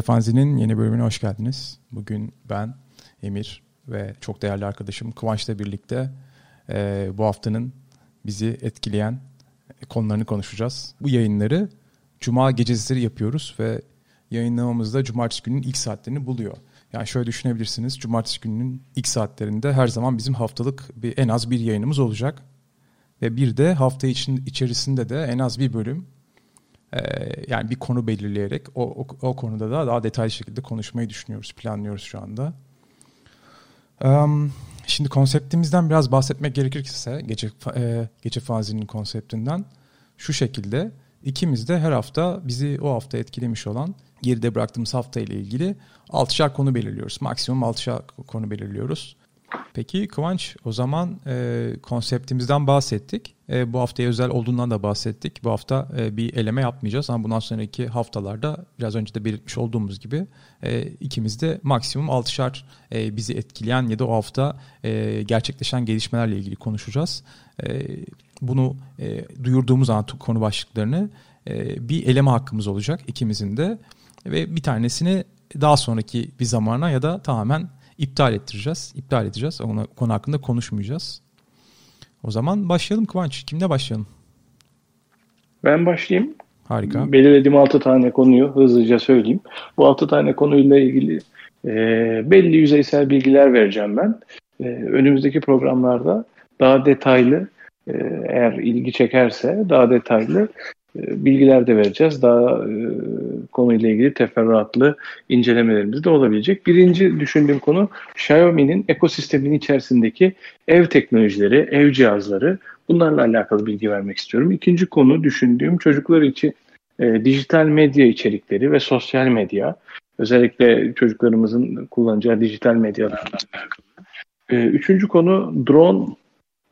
Gece Fanzi'nin yeni bölümüne hoş geldiniz. Bugün ben, Emir ve çok değerli arkadaşım Kıvanç'la birlikte e, bu haftanın bizi etkileyen konularını konuşacağız. Bu yayınları Cuma geceleri yapıyoruz ve yayınlamamızda Cumartesi günün ilk saatlerini buluyor. Yani şöyle düşünebilirsiniz. Cumartesi gününün ilk saatlerinde her zaman bizim haftalık bir en az bir yayınımız olacak. Ve bir de hafta için içerisinde de en az bir bölüm yani bir konu belirleyerek o, o, o konuda da daha detaylı şekilde konuşmayı düşünüyoruz, planlıyoruz şu anda. Um, şimdi konseptimizden biraz bahsetmek gerekirse gece e, gece fazilinin konseptinden şu şekilde ikimiz de her hafta bizi o hafta etkilemiş olan geride bıraktığımız hafta ile ilgili altışar konu belirliyoruz. Maksimum altışar konu belirliyoruz. Peki Kıvanç o zaman e, konseptimizden bahsettik. E, bu haftaya özel olduğundan da bahsettik. Bu hafta e, bir eleme yapmayacağız ama bundan sonraki haftalarda biraz önce de belirtmiş olduğumuz gibi e, ikimiz de maksimum altışar e, bizi etkileyen ya da o hafta e, gerçekleşen gelişmelerle ilgili konuşacağız. E, bunu e, duyurduğumuz an konu başlıklarını e, bir eleme hakkımız olacak ikimizin de ve bir tanesini daha sonraki bir zamana ya da tamamen iptal ettireceğiz. İptal edeceğiz. Ona, konu hakkında konuşmayacağız. O zaman başlayalım Kıvanç. Kimle başlayalım? Ben başlayayım. Harika. Belirlediğim 6 tane konuyu hızlıca söyleyeyim. Bu 6 tane konuyla ilgili e, belli yüzeysel bilgiler vereceğim ben. E, önümüzdeki programlarda daha detaylı e, eğer ilgi çekerse daha detaylı bilgiler de vereceğiz. Daha e, konuyla ilgili teferruatlı incelemelerimiz de olabilecek. Birinci düşündüğüm konu Xiaomi'nin ekosisteminin içerisindeki ev teknolojileri, ev cihazları. Bunlarla alakalı bilgi vermek istiyorum. İkinci konu düşündüğüm çocuklar için e, dijital medya içerikleri ve sosyal medya. Özellikle çocuklarımızın kullanacağı dijital medyalarla alakalı. E, üçüncü konu drone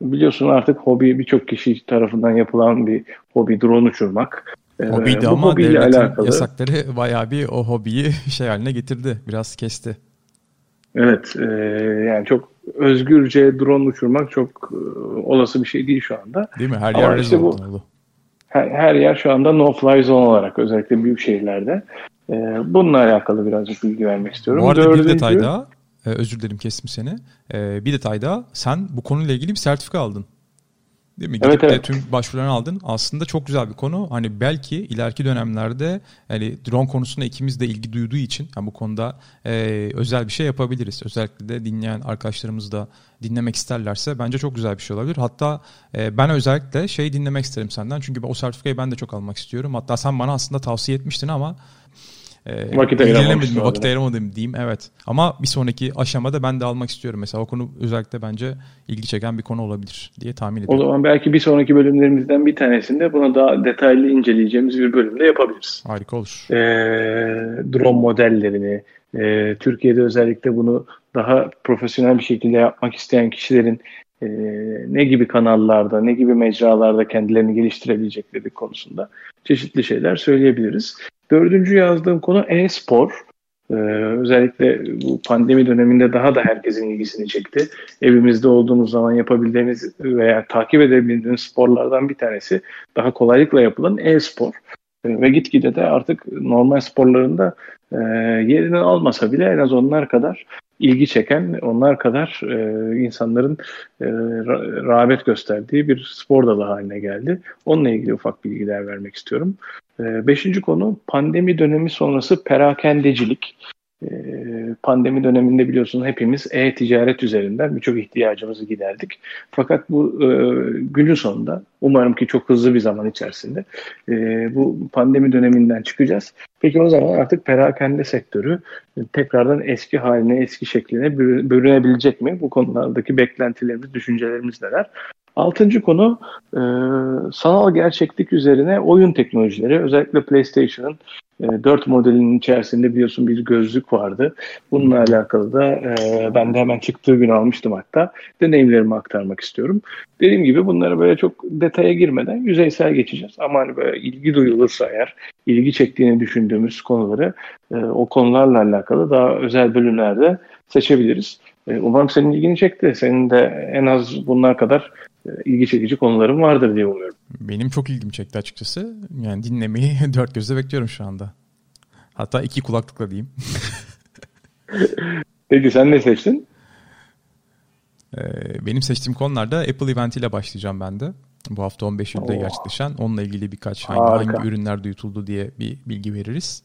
biliyorsun artık hobi birçok kişi tarafından yapılan bir hobi drone uçurmak. Ee, Hobiydi Bu ama devletin alakalı. yasakları bayağı bir o hobiyi şey haline getirdi. Biraz kesti. Evet. E, yani çok özgürce drone uçurmak çok e, olası bir şey değil şu anda. Değil mi? Her yer işte bu, oldu. Her, her yer şu anda no-fly zone olarak özellikle büyük şehirlerde. E, bununla alakalı birazcık bilgi vermek istiyorum. Bu arada Dördüncü, bir detay daha. Ee, özür dilerim kestim seni. Ee, bir detay daha. Sen bu konuyla ilgili bir sertifika aldın. Değil mi? Gidip evet, evet. de tüm başvurularını aldın. Aslında çok güzel bir konu. Hani belki ileriki dönemlerde yani drone konusunda ikimiz de ilgi duyduğu için yani bu konuda e, özel bir şey yapabiliriz. Özellikle de dinleyen arkadaşlarımız da dinlemek isterlerse bence çok güzel bir şey olabilir. Hatta e, ben özellikle şey dinlemek isterim senden. Çünkü o sertifikayı ben de çok almak istiyorum. Hatta sen bana aslında tavsiye etmiştin ama e, vakit ayıramadım. Vakit ayıramadım diyeyim evet. Ama bir sonraki aşamada ben de almak istiyorum. Mesela o konu özellikle bence ilgi çeken bir konu olabilir diye tahmin ediyorum. O zaman belki bir sonraki bölümlerimizden bir tanesinde buna daha detaylı inceleyeceğimiz bir bölümde yapabiliriz. Harika olur. E, drone modellerini, e, Türkiye'de özellikle bunu daha profesyonel bir şekilde yapmak isteyen kişilerin e, ne gibi kanallarda, ne gibi mecralarda kendilerini geliştirebilecekleri konusunda çeşitli şeyler söyleyebiliriz. Dördüncü yazdığım konu e-spor. Ee, özellikle bu pandemi döneminde daha da herkesin ilgisini çekti. Evimizde olduğumuz zaman yapabildiğimiz veya takip edebildiğimiz sporlardan bir tanesi daha kolaylıkla yapılan e-spor. Ee, ve gitgide de artık normal sporlarında e, yerini almasa bile en az onlar kadar ilgi çeken, onlar kadar e, insanların e, rağbet gösterdiği bir spor dalı haline geldi. Onunla ilgili ufak bilgiler vermek istiyorum. E, beşinci konu pandemi dönemi sonrası perakendecilik. Ee, pandemi döneminde biliyorsunuz hepimiz e-ticaret üzerinden birçok ihtiyacımızı giderdik. Fakat bu e, günün sonunda umarım ki çok hızlı bir zaman içerisinde e, bu pandemi döneminden çıkacağız. Peki o zaman artık perakende sektörü tekrardan eski haline, eski şekline bürünebilecek mi? Bu konulardaki beklentilerimiz, düşüncelerimiz neler? Altıncı konu e, sanal gerçeklik üzerine oyun teknolojileri. Özellikle PlayStation'ın 4 modelinin içerisinde biliyorsun bir gözlük vardı. Bununla alakalı da e, ben de hemen çıktığı gün almıştım hatta. Deneyimlerimi aktarmak istiyorum. Dediğim gibi bunlara böyle çok detaya girmeden yüzeysel geçeceğiz. Ama hani böyle ilgi duyulursa eğer, ilgi çektiğini düşündüğümüz konuları e, o konularla alakalı daha özel bölümlerde seçebiliriz. E, umarım senin ilgini çekti. Senin de en az bunlar kadar e, ilgi çekici konularım vardır diye umuyorum. Benim çok ilgimi çekti açıkçası. Yani dinlemeyi dört gözle bekliyorum şu anda. Hatta iki kulaklıkla diyeyim. Peki sen ne seçtin? Ee, benim seçtiğim konularda Apple Event ile başlayacağım ben de. Bu hafta 15 Eylül'de gerçekleşen. Onunla ilgili birkaç hangi, hangi ürünler duyutuldu diye bir bilgi veririz.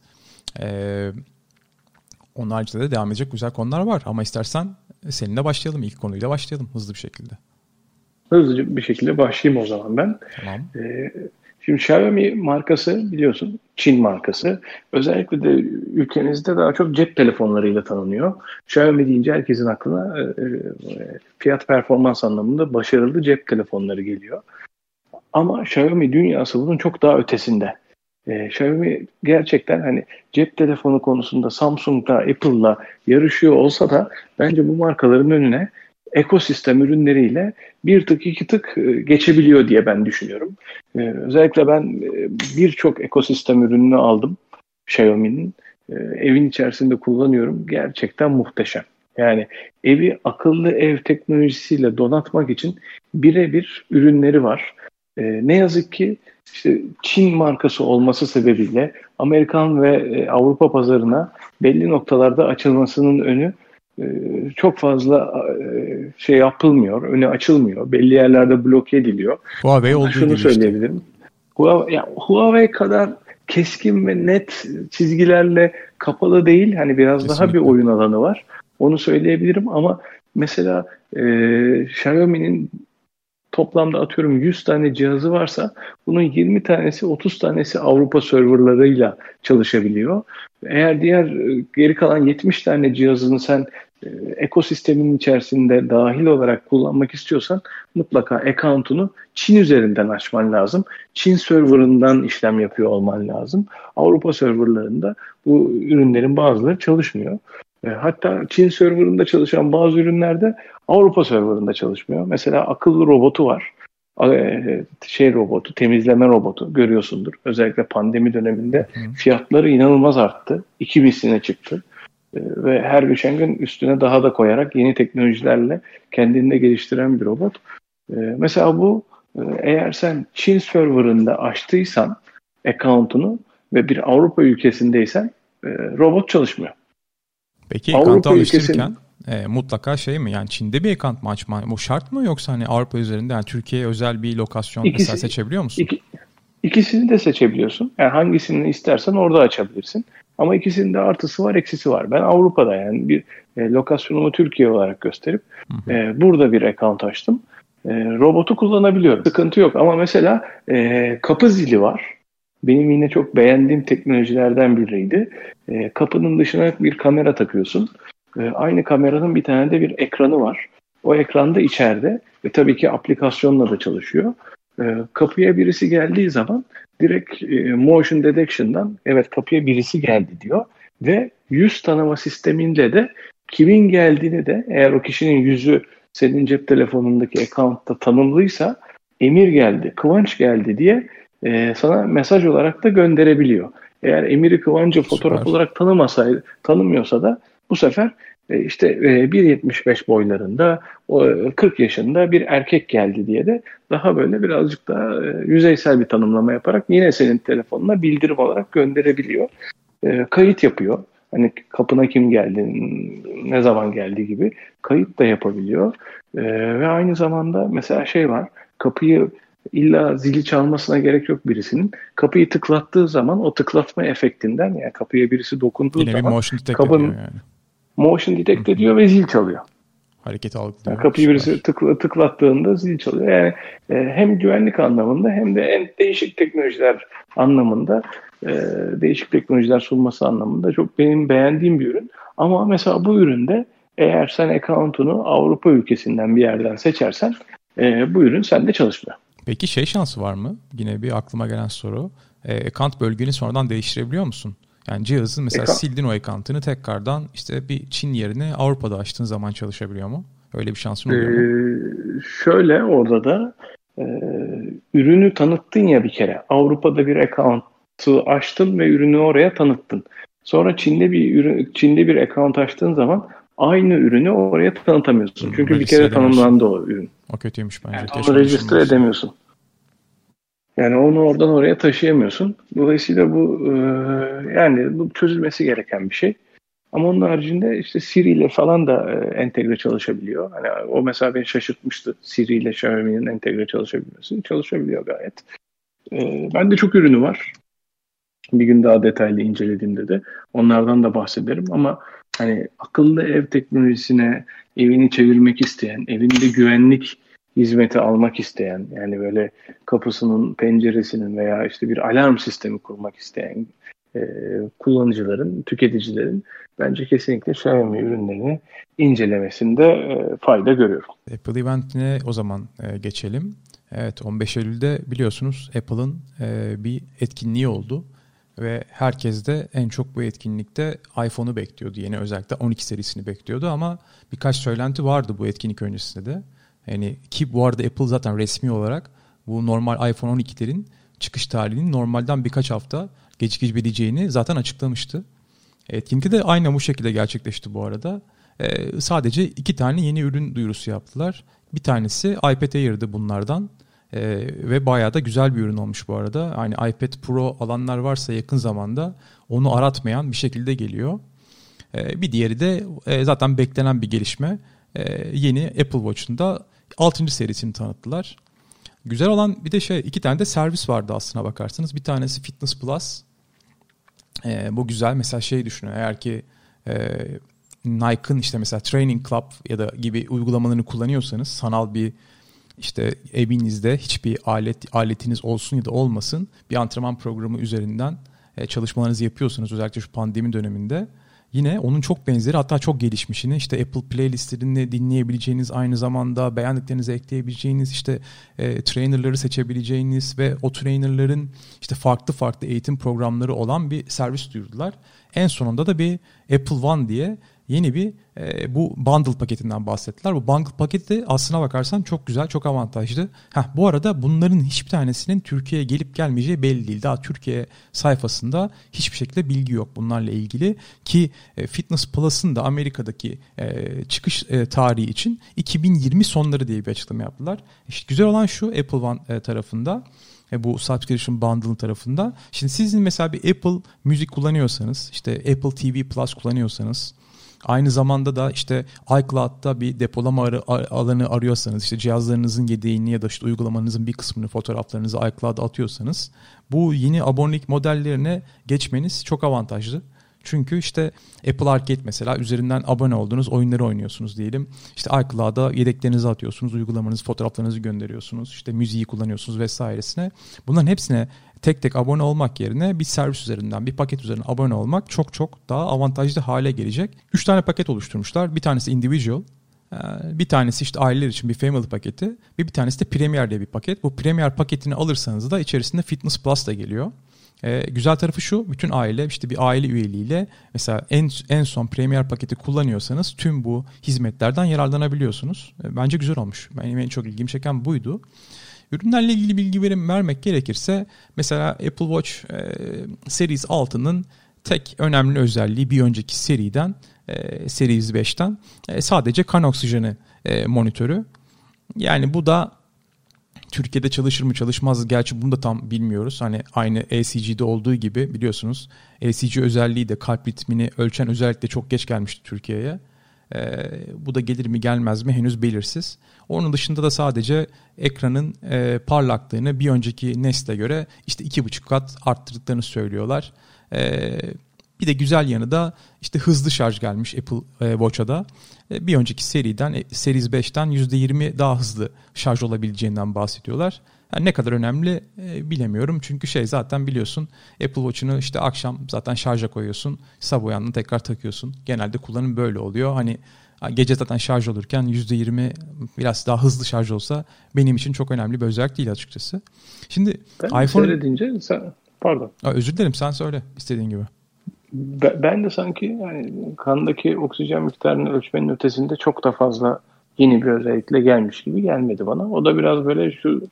Ee, onun haricinde de devam edecek güzel konular var. Ama istersen seninle başlayalım. ilk konuyla başlayalım hızlı bir şekilde. Hızlıca bir şekilde başlayayım o zaman ben. Tamam. Ee, şimdi Xiaomi markası biliyorsun Çin markası. Özellikle de ülkemizde daha çok cep telefonlarıyla tanınıyor. Xiaomi deyince herkesin aklına e, e, fiyat performans anlamında başarılı cep telefonları geliyor. Ama Xiaomi dünyası bunun çok daha ötesinde. E, Xiaomi gerçekten hani cep telefonu konusunda Samsung'la, Apple'la yarışıyor olsa da bence bu markaların önüne ekosistem ürünleriyle bir tık iki tık e, geçebiliyor diye ben düşünüyorum. E, özellikle ben e, birçok ekosistem ürününü aldım Xiaomi'nin. E, evin içerisinde kullanıyorum. Gerçekten muhteşem. Yani evi akıllı ev teknolojisiyle donatmak için birebir ürünleri var. E, ne yazık ki işte Çin markası olması sebebiyle Amerikan ve e, Avrupa pazarına belli noktalarda açılmasının önü e, çok fazla e, şey yapılmıyor, önü açılmıyor. Belli yerlerde bloke ediliyor. Huawei olduğu Şunu söyleyebilirim. Işte. Huawei, yani Huawei kadar keskin ve net çizgilerle kapalı değil. Hani biraz Kesinlikle. daha bir oyun alanı var. Onu söyleyebilirim ama mesela e, Xiaomi'nin toplamda atıyorum 100 tane cihazı varsa bunun 20 tanesi 30 tanesi Avrupa serverlarıyla çalışabiliyor. Eğer diğer e, geri kalan 70 tane cihazını sen e, ekosistemin içerisinde dahil olarak kullanmak istiyorsan mutlaka account'unu Çin üzerinden açman lazım. Çin serverından işlem yapıyor olman lazım. Avrupa serverlarında bu ürünlerin bazıları çalışmıyor. E, hatta Çin serverında çalışan bazı ürünlerde Avrupa serverında çalışmıyor. Mesela akıllı robotu var. E, şey robotu, temizleme robotu görüyorsundur. Özellikle pandemi döneminde fiyatları inanılmaz arttı. 2000'sine çıktı. E, ve her geçen gün üstüne daha da koyarak yeni teknolojilerle kendini de geliştiren bir robot. Mesela bu eğer sen Çin serverında açtıysan account'unu ve bir Avrupa ülkesindeysen robot çalışmıyor. Peki Avrupa alıştırırken e, mutlaka şey mi yani Çin'de bir ekant mı açma bu şart mı yoksa hani Avrupa üzerinde yani Türkiye'ye özel bir lokasyon İkisi, mesela seçebiliyor musun? Iki, ikisini de seçebiliyorsun. Yani hangisini istersen orada açabilirsin. Ama ikisinin de artısı var, eksisi var. Ben Avrupa'da yani bir e, lokasyonumu Türkiye olarak gösterip E, burada bir account açtım. E, robotu kullanabiliyorum. Sıkıntı yok ama mesela e, kapı zili var benim yine çok beğendiğim teknolojilerden biriydi. E, kapının dışına bir kamera takıyorsun. E, aynı kameranın bir tane de bir ekranı var. O ekranda içeride ve tabii ki aplikasyonla da çalışıyor. E, kapıya birisi geldiği zaman direkt e, motion detection'dan evet kapıya birisi geldi diyor ve yüz tanıma sistemiyle de kimin geldiğini de eğer o kişinin yüzü senin cep telefonundaki account'ta tanımlıysa Emir geldi, Kıvanç geldi diye e, sana mesaj olarak da gönderebiliyor. Eğer Emir'i Kıvancı fotoğraf Süper. olarak tanımasaydı, tanımıyorsa da bu sefer e, işte e, 1.75 boylarında, o, 40 yaşında bir erkek geldi diye de daha böyle birazcık daha e, yüzeysel bir tanımlama yaparak yine senin telefonuna bildirim olarak gönderebiliyor. E, kayıt yapıyor. Hani kapına kim geldi, ne zaman geldi gibi kayıt da yapabiliyor. E, ve aynı zamanda mesela şey var, kapıyı illa zili çalmasına gerek yok birisinin. Kapıyı tıklattığı zaman o tıklatma efektinden yani kapıya birisi dokunduğu Yine zaman motion detect kapının yani. motion detect ediyor ve zil çalıyor. Hareket algılıyor. Yani kapıyı birisi tıkla, tıklattığında zil çalıyor. Yani e, hem güvenlik anlamında hem de en değişik teknolojiler anlamında e, değişik teknolojiler sunması anlamında çok benim beğendiğim bir ürün. Ama mesela bu üründe eğer sen account'unu Avrupa ülkesinden bir yerden seçersen e, bu ürün sende çalışmıyor. Peki şey şansı var mı? Yine bir aklıma gelen soru. E, ekant bölgeni sonradan değiştirebiliyor musun? Yani cihazın mesela Ekant. sildin o ekantını tekrardan işte bir Çin yerine Avrupa'da açtığın zaman çalışabiliyor mu? Öyle bir şansın oluyor ee, mu? Şöyle orada da e, ürünü tanıttın ya bir kere. Avrupa'da bir account'ı açtın ve ürünü oraya tanıttın. Sonra Çin'de bir ürün, Çin'de bir account açtığın zaman aynı ürünü oraya tanıtamıyorsun. Çünkü bir kere tanımlandı o ürün. O kötüymüş bence. Yani onu register edemiyorsun. Yani onu oradan oraya taşıyamıyorsun. Dolayısıyla bu e, yani bu çözülmesi gereken bir şey. Ama onun haricinde işte Siri ile falan da e, entegre çalışabiliyor. Hani o mesela beni şaşırtmıştı. Siri ile Xiaomi'nin entegre çalışabilmesi. Çalışabiliyor gayet. E, ben de çok ürünü var. Bir gün daha detaylı incelediğimde de onlardan da bahsederim ama hani akıllı ev teknolojisine evini çevirmek isteyen, evinde güvenlik hizmeti almak isteyen yani böyle kapısının, penceresinin veya işte bir alarm sistemi kurmak isteyen e, kullanıcıların, tüketicilerin bence kesinlikle Xiaomi ürünlerini incelemesinde e, fayda görüyorum. Apple Event'ine o zaman e, geçelim. Evet 15 Eylül'de biliyorsunuz Apple'ın e, bir etkinliği oldu. Ve herkes de en çok bu etkinlikte iPhone'u bekliyordu. Yeni özellikle 12 serisini bekliyordu ama birkaç söylenti vardı bu etkinlik öncesinde de. Yani ki bu arada Apple zaten resmi olarak bu normal iPhone 12'lerin çıkış tarihinin normalden birkaç hafta gecikibileceğini zaten açıklamıştı. Etkinlikte de aynı bu şekilde gerçekleşti bu arada. Ee, sadece iki tane yeni ürün duyurusu yaptılar. Bir tanesi iPad Air'dı bunlardan. Ee, ve bayağı da güzel bir ürün olmuş bu arada. Hani iPad Pro alanlar varsa yakın zamanda onu aratmayan bir şekilde geliyor. Ee, bir diğeri de e, zaten beklenen bir gelişme. Ee, yeni Apple Watch'un da 6. serisini tanıttılar. Güzel olan bir de şey iki tane de servis vardı aslına bakarsanız. Bir tanesi Fitness Plus. Ee, bu güzel. Mesela şey düşünün eğer ki e, Nike'ın işte mesela Training Club ya da gibi uygulamalarını kullanıyorsanız sanal bir işte evinizde hiçbir alet aletiniz olsun ya da olmasın bir antrenman programı üzerinden e, çalışmalarınızı yapıyorsanız özellikle şu pandemi döneminde Yine onun çok benzeri hatta çok gelişmişini işte Apple playlistlerini dinleyebileceğiniz aynı zamanda beğendiklerinizi ekleyebileceğiniz işte e, trainerları seçebileceğiniz ve o trainerların işte farklı farklı eğitim programları olan bir servis duyurdular. En sonunda da bir Apple One diye yeni bir e, bu bundle paketinden bahsettiler. Bu bundle paketi aslına bakarsan çok güzel, çok avantajlı. Heh, bu arada bunların hiçbir tanesinin Türkiye'ye gelip gelmeyeceği belli değil. Daha Türkiye sayfasında hiçbir şekilde bilgi yok bunlarla ilgili. Ki e, Fitness Plus'ın da Amerika'daki e, çıkış e, tarihi için 2020 sonları diye bir açıklama yaptılar. İşte güzel olan şu Apple One e, tarafında e, bu subscription bundle tarafında. Şimdi sizin mesela bir Apple müzik kullanıyorsanız, işte Apple TV Plus kullanıyorsanız Aynı zamanda da işte iCloud'da bir depolama ar- alanı arıyorsanız işte cihazlarınızın yedeğini ya da işte uygulamanızın bir kısmını fotoğraflarınızı iCloud'a atıyorsanız bu yeni abonelik modellerine geçmeniz çok avantajlı. Çünkü işte Apple Arcade mesela üzerinden abone olduğunuz oyunları oynuyorsunuz diyelim. İşte iCloud'a yedeklerinizi atıyorsunuz, uygulamanızı, fotoğraflarınızı gönderiyorsunuz. İşte müziği kullanıyorsunuz vesairesine. Bunların hepsine tek tek abone olmak yerine bir servis üzerinden, bir paket üzerinden abone olmak çok çok daha avantajlı hale gelecek. Üç tane paket oluşturmuşlar. Bir tanesi individual, e, bir tanesi işte aileler için bir family paketi ve bir tanesi de Premier diye bir paket. Bu Premier paketini alırsanız da içerisinde Fitness Plus da geliyor. Ee, güzel tarafı şu, bütün aile işte bir aile üyeliğiyle mesela en en son Premier paketi kullanıyorsanız tüm bu hizmetlerden yararlanabiliyorsunuz. Ee, bence güzel olmuş. Benim en çok ilgimi çeken buydu. Ürünlerle ilgili bilgi verim vermek gerekirse mesela Apple Watch e, Series 6'nın tek önemli özelliği bir önceki seriden e, Series 5'ten e, sadece kan oksijeni e, monitörü. Yani bu da Türkiye'de çalışır mı çalışmaz gerçi bunu da tam bilmiyoruz. Hani aynı ECG'de olduğu gibi biliyorsunuz ECG özelliği de kalp ritmini ölçen özellikle çok geç gelmişti Türkiye'ye. E, bu da gelir mi gelmez mi henüz belirsiz. Onun dışında da sadece ekranın e, parlaklığını bir önceki nesle göre işte iki buçuk kat arttırdıklarını söylüyorlar. E, bir de güzel yanı da işte hızlı şarj gelmiş Apple e, Watch'a da. E, bir önceki seriden, e, Series 5'ten %20 daha hızlı şarj olabileceğinden bahsediyorlar. Yani ne kadar önemli e, bilemiyorum. Çünkü şey zaten biliyorsun Apple Watch'unu işte akşam zaten şarja koyuyorsun. Sabah uyandığında tekrar takıyorsun. Genelde kullanım böyle oluyor. Hani gece zaten şarj olurken %20 biraz daha hızlı şarj olsa benim için çok önemli bir özellik değil açıkçası. Şimdi ben iPhone... seyredince sen... Pardon. Aa, özür dilerim sen söyle istediğin gibi. Ben de sanki yani kandaki oksijen miktarını ölçmenin ötesinde çok da fazla yeni bir özellikle gelmiş gibi gelmedi bana. O da biraz böyle şu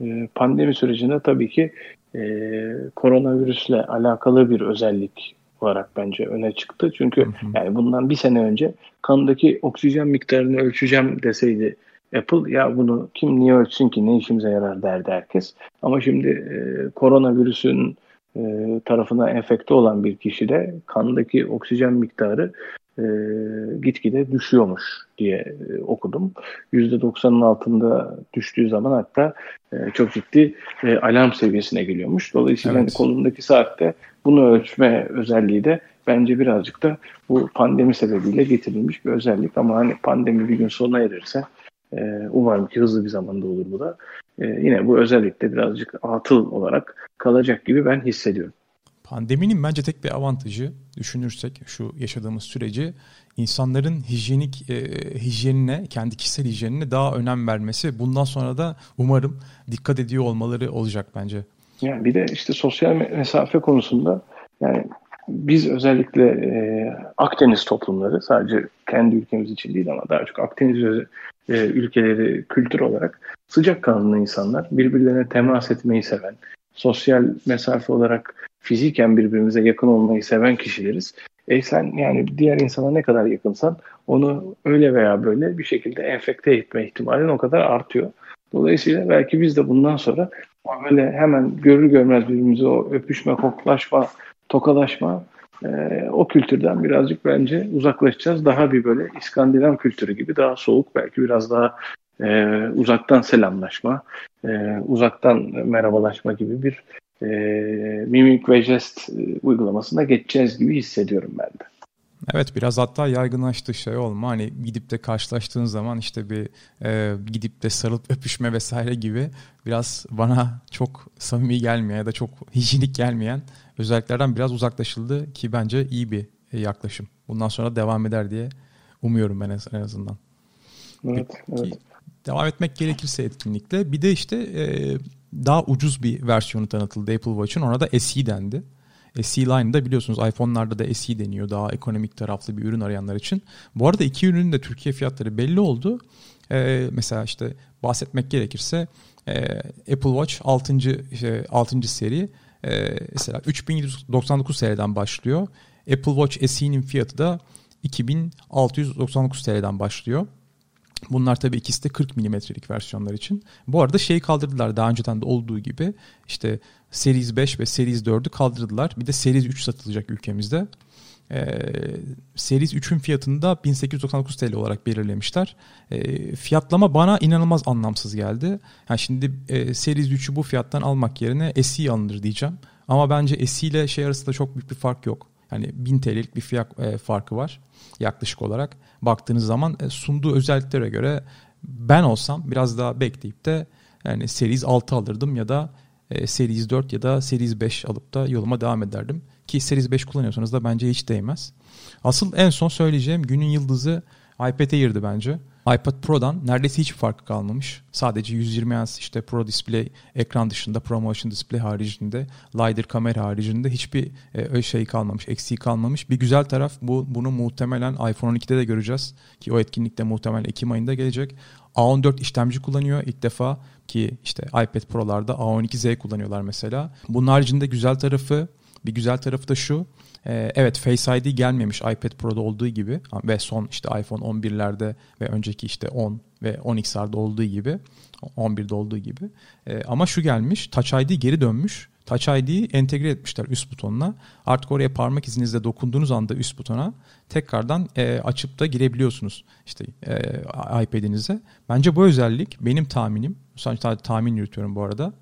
e, pandemi sürecinde tabii ki e, koronavirüsle alakalı bir özellik olarak bence öne çıktı. Çünkü hı hı. yani bundan bir sene önce kandaki oksijen miktarını ölçeceğim deseydi Apple ya bunu kim niye ölçsün ki ne işimize yarar derdi herkes. Ama şimdi e, koronavirüsün e, tarafına enfekte olan bir kişide kandaki oksijen miktarı e, gitgide düşüyormuş diye e, okudum. %90'ın altında düştüğü zaman hatta e, çok ciddi e, alarm seviyesine geliyormuş. Dolayısıyla evet. hani kolundaki saatte bunu ölçme özelliği de bence birazcık da bu pandemi sebebiyle getirilmiş bir özellik. Ama hani pandemi bir gün sona erirse e, umarım ki hızlı bir zamanda olur bu da. E, yine bu özellikle birazcık atıl olarak kalacak gibi ben hissediyorum. Pandeminin bence tek bir avantajı düşünürsek şu yaşadığımız süreci insanların hijyenik e, hijyenine, kendi kişisel hijyenine daha önem vermesi. Bundan sonra da umarım dikkat ediyor olmaları olacak bence. Yani bir de işte sosyal mesafe konusunda yani biz özellikle e, Akdeniz toplumları sadece kendi ülkemiz için değil ama daha çok Akdeniz e, ülkeleri kültür olarak sıcak kanlı insanlar birbirlerine temas etmeyi seven, sosyal mesafe olarak fiziken birbirimize yakın olmayı seven kişileriz. E sen yani diğer insana ne kadar yakınsan onu öyle veya böyle bir şekilde enfekte etme ihtimalin o kadar artıyor. Dolayısıyla belki biz de bundan sonra böyle hemen görür görmez birbirimize o öpüşme, koklaşma, tokalaşma e, o kültürden birazcık bence uzaklaşacağız. Daha bir böyle İskandinav kültürü gibi daha soğuk belki biraz daha e, uzaktan selamlaşma, e, uzaktan merhabalaşma gibi bir e, mimik ve jest e, uygulamasına geçeceğiz gibi hissediyorum ben de. Evet biraz hatta yaygınlaştı şey olma hani gidip de karşılaştığın zaman işte bir e, gidip de sarılıp öpüşme vesaire gibi biraz bana çok samimi gelmeyen ya da çok hijyenik gelmeyen özelliklerden biraz uzaklaşıldı ki bence iyi bir yaklaşım. Bundan sonra devam eder diye umuyorum ben en azından. Evet, evet. Devam etmek gerekirse etkinlikle bir de işte e, daha ucuz bir versiyonu tanıtıldı Apple Watch'un ona da SE dendi. SE Line'da biliyorsunuz iPhone'larda da SE deniyor daha ekonomik taraflı bir ürün arayanlar için. Bu arada iki ürünün de Türkiye fiyatları belli oldu. Ee, mesela işte bahsetmek gerekirse e, Apple Watch 6. Işte, 6. seri e, mesela 3799 TL'den başlıyor. Apple Watch SE'nin fiyatı da 2699 TL'den başlıyor. Bunlar tabii ikisi de 40 milimetrelik versiyonlar için. Bu arada şeyi kaldırdılar daha önceden de olduğu gibi işte Series 5 ve Series 4'ü kaldırdılar. Bir de Series 3 satılacak ülkemizde. E, Series 3'ün fiyatını da 1899 TL olarak belirlemişler. E, fiyatlama bana inanılmaz anlamsız geldi. Yani şimdi e, Series 3'ü bu fiyattan almak yerine SE alınır diyeceğim. Ama bence SE ile şey arasında çok büyük bir fark yok. Yani 1000 TL'lik bir fiyat e, farkı var yaklaşık olarak. Baktığınız zaman e, sunduğu özelliklere göre ben olsam biraz daha bekleyip de yani Series 6 alırdım ya da e, Series 4 ya da Series 5 alıp da yoluma devam ederdim. Ki Series 5 kullanıyorsanız da bence hiç değmez. Asıl en son söyleyeceğim günün yıldızı iPad Air'di bence iPad Pro'dan neredeyse hiç farkı kalmamış. Sadece 120 Hz işte Pro Display ekran dışında, Pro Motion Display haricinde, LiDAR kamera haricinde hiçbir e, şey kalmamış, eksiği kalmamış. Bir güzel taraf bu bunu muhtemelen iPhone 12'de de göreceğiz ki o etkinlikte muhtemelen Ekim ayında gelecek. A14 işlemci kullanıyor ilk defa ki işte iPad Pro'larda A12Z kullanıyorlar mesela. Bunun haricinde güzel tarafı bir güzel tarafı da şu. Ee, evet Face ID gelmemiş iPad Pro'da olduğu gibi ve son işte iPhone 11'lerde ve önceki işte 10 ve 10XR'da olduğu gibi 11'de olduğu gibi. Ee, ama şu gelmiş Touch ID geri dönmüş. Touch ID'yi entegre etmişler üst butonuna. Artık oraya parmak izinizle dokunduğunuz anda üst butona tekrardan e, açıp da girebiliyorsunuz işte e, iPad'inize. Bence bu özellik benim tahminim, sadece tahmin yürütüyorum bu arada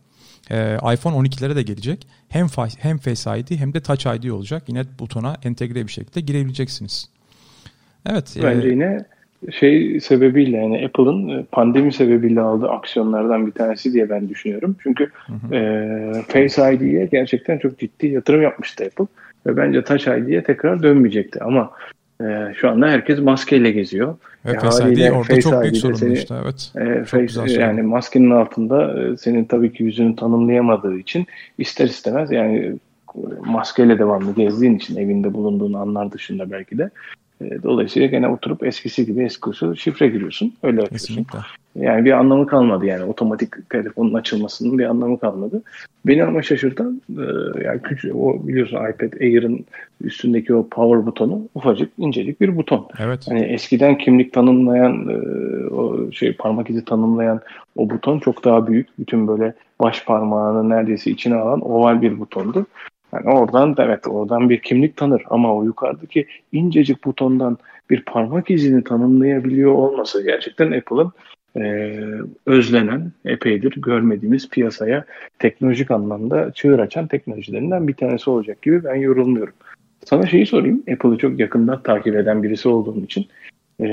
e, iPhone 12'lere de gelecek. Hem hem Face ID hem de Touch ID olacak. Yine butona entegre bir şekilde girebileceksiniz. Evet. E, Bence e, yine şey sebebiyle yani Apple'ın e, pandemi sebebiyle aldığı aksiyonlardan bir tanesi diye ben düşünüyorum. Çünkü hı hı. E, Face ID'ye gerçekten çok ciddi yatırım yapmıştı Apple. Ve bence Touch ID'ye tekrar dönmeyecekti. Ama e, şu anda herkes maskeyle geziyor. Ve e, ID orada Face çok büyük sorun seni, işte evet. E, face, yani maskenin altında e, senin tabii ki yüzünü tanımlayamadığı için ister istemez yani maskeyle devamlı gezdiğin için evinde bulunduğun anlar dışında belki de dolayısıyla gene oturup eskisi gibi eski usul şifre giriyorsun. Öyle. Kesinlikle. Yani bir anlamı kalmadı yani otomatik telefonun açılmasının bir anlamı kalmadı. Beni ama şaşırtan e, yani küçük o biliyorsun iPad Air'ın üstündeki o power butonu ufacık incecik bir buton. Evet. Hani eskiden kimlik tanımlayan e, o şey parmak izi tanımlayan o buton çok daha büyük. Bütün böyle baş parmağını neredeyse içine alan oval bir butondu. Yani oradan evet oradan bir kimlik tanır ama o yukarıdaki incecik butondan bir parmak izini tanımlayabiliyor olması gerçekten Apple'ın e, özlenen, epeydir görmediğimiz piyasaya teknolojik anlamda çığır açan teknolojilerinden bir tanesi olacak gibi ben yorulmuyorum. Sana şeyi sorayım, Apple'ı çok yakından takip eden birisi olduğum için e,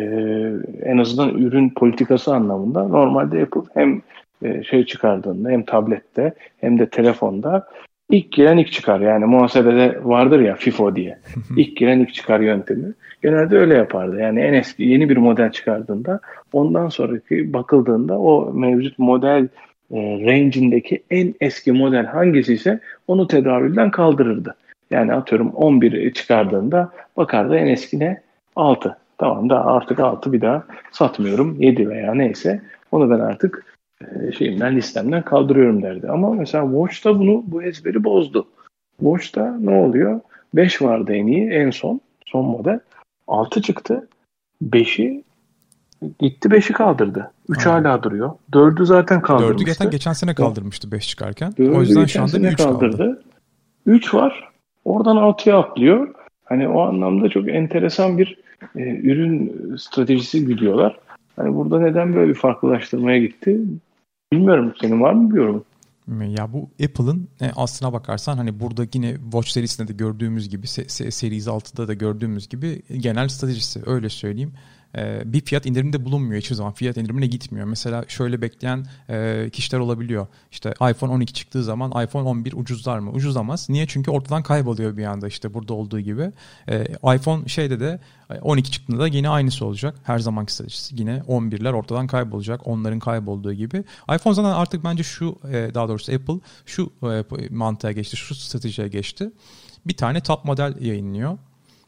en azından ürün politikası anlamında normalde Apple hem e, şey çıkardığında hem tablette hem de telefonda ilk giren ilk çıkar. Yani muhasebede vardır ya FIFO diye. İlk giren ilk çıkar yöntemi. Genelde öyle yapardı. Yani en eski yeni bir model çıkardığında ondan sonraki bakıldığında o mevcut model e, range'indeki en eski model hangisi ise onu tedavülden kaldırırdı. Yani atıyorum 11 çıkardığında bakardı en eski ne? 6. Tamam da artık 6 bir daha satmıyorum. 7 veya neyse onu ben artık şeyimden listemden kaldırıyorum derdi. Ama mesela Watch'ta bunu bu ezberi bozdu. Watch'ta ne oluyor? 5 vardı en iyi en son son model. 6 çıktı. 5'i gitti 5'i kaldırdı. 3 hala duruyor. 4'ü zaten kaldırmıştı. 4'ü geçen, geçen sene kaldırmıştı 5 çıkarken. O yüzden şu anda 3 kaldırdı. Kaldı. 3 var. Oradan 6'ya atlıyor. Hani o anlamda çok enteresan bir e, ürün stratejisi gidiyorlar. Hani burada neden böyle bir farklılaştırmaya gitti? Bilmiyorum. Senin var mı bir yorum? Ya bu Apple'ın e, aslına bakarsan hani burada yine Watch serisinde de gördüğümüz gibi Series 6'da da gördüğümüz gibi genel stratejisi öyle söyleyeyim. Ee, bir fiyat indirimde bulunmuyor hiçbir zaman. Fiyat indirimine gitmiyor. Mesela şöyle bekleyen e, kişiler olabiliyor. İşte iPhone 12 çıktığı zaman iPhone 11 ucuzlar mı? Ucuzlamaz. Niye? Çünkü ortadan kayboluyor bir anda işte burada olduğu gibi. Ee, iPhone şeyde de 12 çıktığında da yine aynısı olacak. Her zamanki stratejisi. Yine 11'ler ortadan kaybolacak. Onların kaybolduğu gibi. iPhone zaten artık bence şu e, daha doğrusu Apple şu e, mantığa geçti. Şu stratejiye geçti. Bir tane top model yayınlıyor.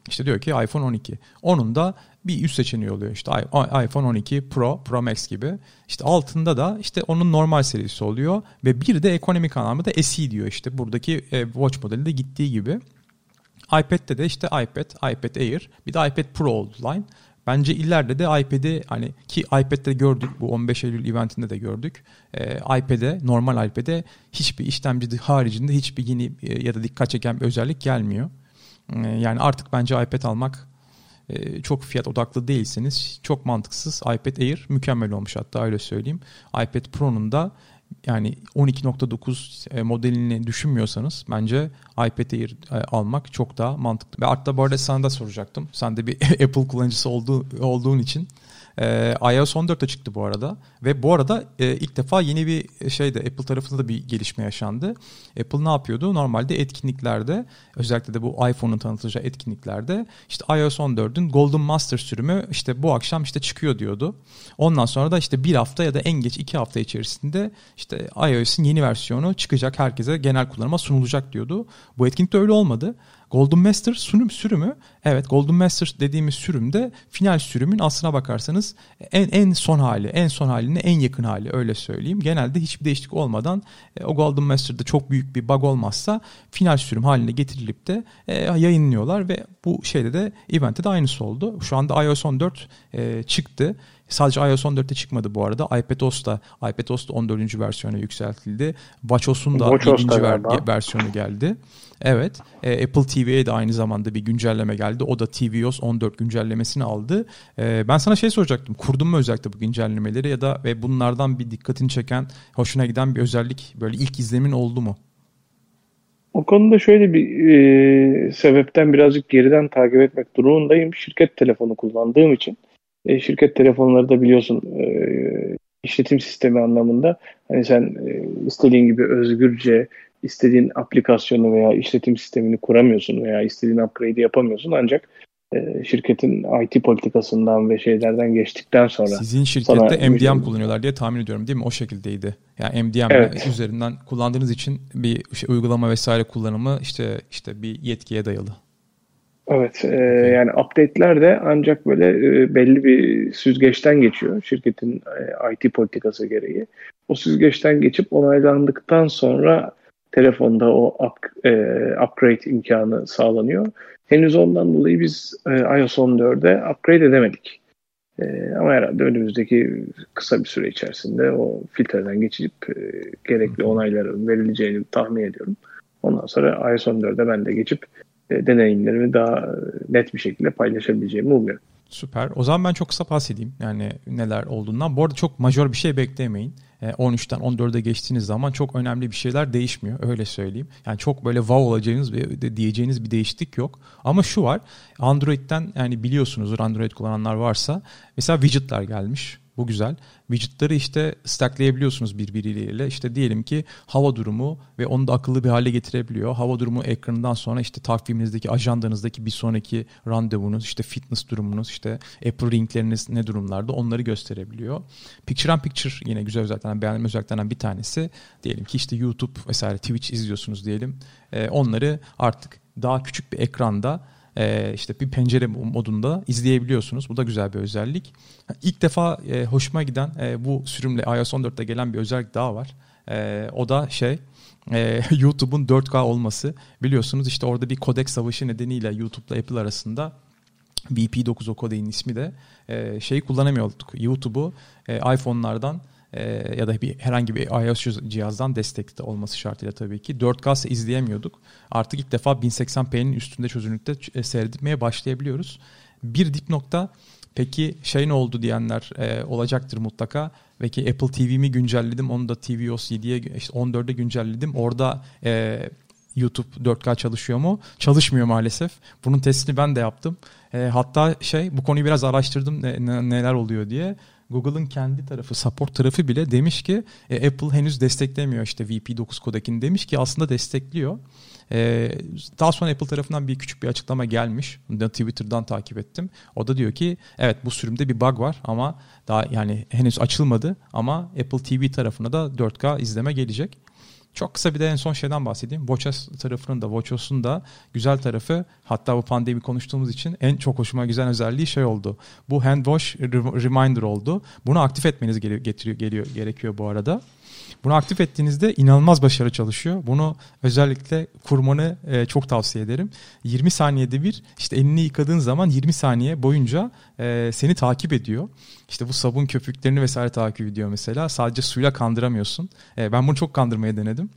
İşte diyor ki iPhone 12. Onun da bir üst seçeneği oluyor. İşte iPhone 12 Pro, Pro Max gibi. İşte altında da işte onun normal serisi oluyor ve bir de ekonomik anlamda SE diyor işte buradaki e, Watch modelinde gittiği gibi. iPad'de de işte iPad, iPad Air, bir de iPad Pro oldu line. Bence ileride de iPad'i hani ki iPad'de gördük bu 15 Eylül eventinde de gördük. Ee, iPad'e normal iPad'e hiçbir işlemci haricinde hiçbir yeni e, ya da dikkat çeken bir özellik gelmiyor. Ee, yani artık bence iPad almak e, çok fiyat odaklı değilseniz çok mantıksız. iPad Air mükemmel olmuş hatta öyle söyleyeyim. iPad Pro'nun da yani 12.9 e, modelini düşünmüyorsanız bence iPad Air e, almak çok daha mantıklı. Ve hatta bu arada sana da soracaktım. Sen de bir Apple kullanıcısı olduğu, olduğun için e, iOS 14'te çıktı bu arada. Ve bu arada e, ilk defa yeni bir şeyde Apple tarafında da bir gelişme yaşandı. Apple ne yapıyordu? Normalde etkinliklerde özellikle de bu iPhone'un tanıtılacağı etkinliklerde işte iOS 14'ün Golden Master sürümü işte bu akşam işte çıkıyor diyordu. Ondan sonra da işte bir hafta ya da en geç iki hafta içerisinde işte iOS'in yeni versiyonu çıkacak herkese genel kullanıma sunulacak diyordu. Bu etkinlikte öyle olmadı. Golden Master sürüm sürümü evet Golden Master dediğimiz sürümde final sürümün aslına bakarsanız en en son hali, en son haline en yakın hali öyle söyleyeyim. Genelde hiçbir değişiklik olmadan e, o Golden Master'da çok büyük bir bug olmazsa final sürüm haline getirilip de e, yayınlıyorlar ve bu şeyde de event'te de aynısı oldu. Şu anda iOS 14 e, çıktı. Sadece iOS 14'te çıkmadı bu arada. iPadOS'ta iPadOS'ta 14. versiyona yükseltildi. WatchOS'un da WatchOS 7. Ver, versiyonu geldi. Evet. E, Apple TV'ye de aynı zamanda bir güncelleme geldi. O da tvOS 14 güncellemesini aldı. E, ben sana şey soracaktım. Kurdun mu özellikle bu güncellemeleri ya da ve bunlardan bir dikkatini çeken, hoşuna giden bir özellik böyle ilk izlemin oldu mu? O konuda şöyle bir e, sebepten birazcık geriden takip etmek durumundayım. Şirket telefonu kullandığım için. E, şirket telefonları da biliyorsun e, işletim sistemi anlamında hani sen e, istediğin gibi özgürce istediğin aplikasyonu veya işletim sistemini kuramıyorsun veya istediğin upgrade'i yapamıyorsun ancak e, şirketin IT politikasından ve şeylerden geçtikten sonra sizin şirkette MDM kullanıyorlar diye tahmin ediyorum değil mi? O şekildeydi. Yani MDM evet. üzerinden kullandığınız için bir şey, uygulama vesaire kullanımı işte işte bir yetkiye dayalı. Evet e, yani update'ler de ancak böyle e, belli bir süzgeçten geçiyor şirketin e, IT politikası gereği. O süzgeçten geçip onaylandıktan sonra telefonda o up, e, upgrade imkanı sağlanıyor. Henüz ondan dolayı biz e, iOS 14'e upgrade edemedik. E, ama herhalde önümüzdeki kısa bir süre içerisinde o filtreden geçip e, gerekli onayların verileceğini tahmin ediyorum. Ondan sonra iOS 14'e ben de geçip deneyimlerimi daha net bir şekilde paylaşabileceğimi umuyorum. Süper. O zaman ben çok kısa bahsedeyim yani neler olduğundan. Bu arada çok majör bir şey beklemeyin. 13'ten e, 14'e geçtiğiniz zaman çok önemli bir şeyler değişmiyor. Öyle söyleyeyim. Yani çok böyle wow olacağınız ve diyeceğiniz bir değişiklik yok. Ama şu var. Android'den yani biliyorsunuzdur Android kullananlar varsa mesela widgetler gelmiş. Bu güzel. Widget'ları işte stackleyebiliyorsunuz birbiriyle. İşte diyelim ki hava durumu ve onu da akıllı bir hale getirebiliyor. Hava durumu ekranından sonra işte takviminizdeki, ajandanızdaki bir sonraki randevunuz, işte fitness durumunuz, işte Apple ringleriniz ne durumlarda onları gösterebiliyor. Picture in Picture yine güzel özelliklerden, beğendiğim özelliklerden bir tanesi. Diyelim ki işte YouTube vesaire Twitch izliyorsunuz diyelim. onları artık daha küçük bir ekranda e, işte bir pencere modunda izleyebiliyorsunuz. Bu da güzel bir özellik. İlk defa e, hoşuma giden e, bu sürümle iOS 14'te gelen bir özellik daha var. E, o da şey e, YouTube'un 4K olması. Biliyorsunuz işte orada bir kodek savaşı nedeniyle YouTube'la Apple arasında VP9 o kodeğin ismi de e, şeyi kullanamıyorduk. YouTube'u e, iPhone'lardan e, ya da bir herhangi bir iOS cihazdan destekte olması şartıyla tabii ki 4K izleyemiyorduk. Artık ilk defa 1080p'nin üstünde çözünürlükte e, seyretmeye başlayabiliyoruz. Bir dip nokta peki şey ne oldu diyenler e, olacaktır mutlaka. Peki Apple TV'mi güncelledim onu da tvOS 7'ye işte 14'e güncelledim. Orada e, YouTube 4K çalışıyor mu? Çalışmıyor maalesef. Bunun testini ben de yaptım. E, hatta şey bu konuyu biraz araştırdım ne, neler oluyor diye. Google'ın kendi tarafı, support tarafı bile demiş ki e, Apple henüz desteklemiyor işte VP9 kodekini demiş ki aslında destekliyor. E, daha sonra Apple tarafından bir küçük bir açıklama gelmiş. Twitter'dan takip ettim. O da diyor ki evet bu sürümde bir bug var ama daha yani henüz açılmadı ama Apple TV tarafına da 4K izleme gelecek. Çok kısa bir de en son şeyden bahsedeyim. WatchOS tarafının da WatchOS'un da güzel tarafı hatta bu pandemi konuştuğumuz için en çok hoşuma güzel özelliği şey oldu. Bu hand wash reminder oldu. Bunu aktif etmeniz getiriyor, geliyor, gerekiyor bu arada. Bunu aktif ettiğinizde inanılmaz başarı çalışıyor. Bunu özellikle kurmanı e, çok tavsiye ederim. 20 saniyede bir işte elini yıkadığın zaman 20 saniye boyunca e, seni takip ediyor. İşte bu sabun köpüklerini vesaire takip ediyor mesela. Sadece suyla kandıramıyorsun. E, ben bunu çok kandırmaya denedim.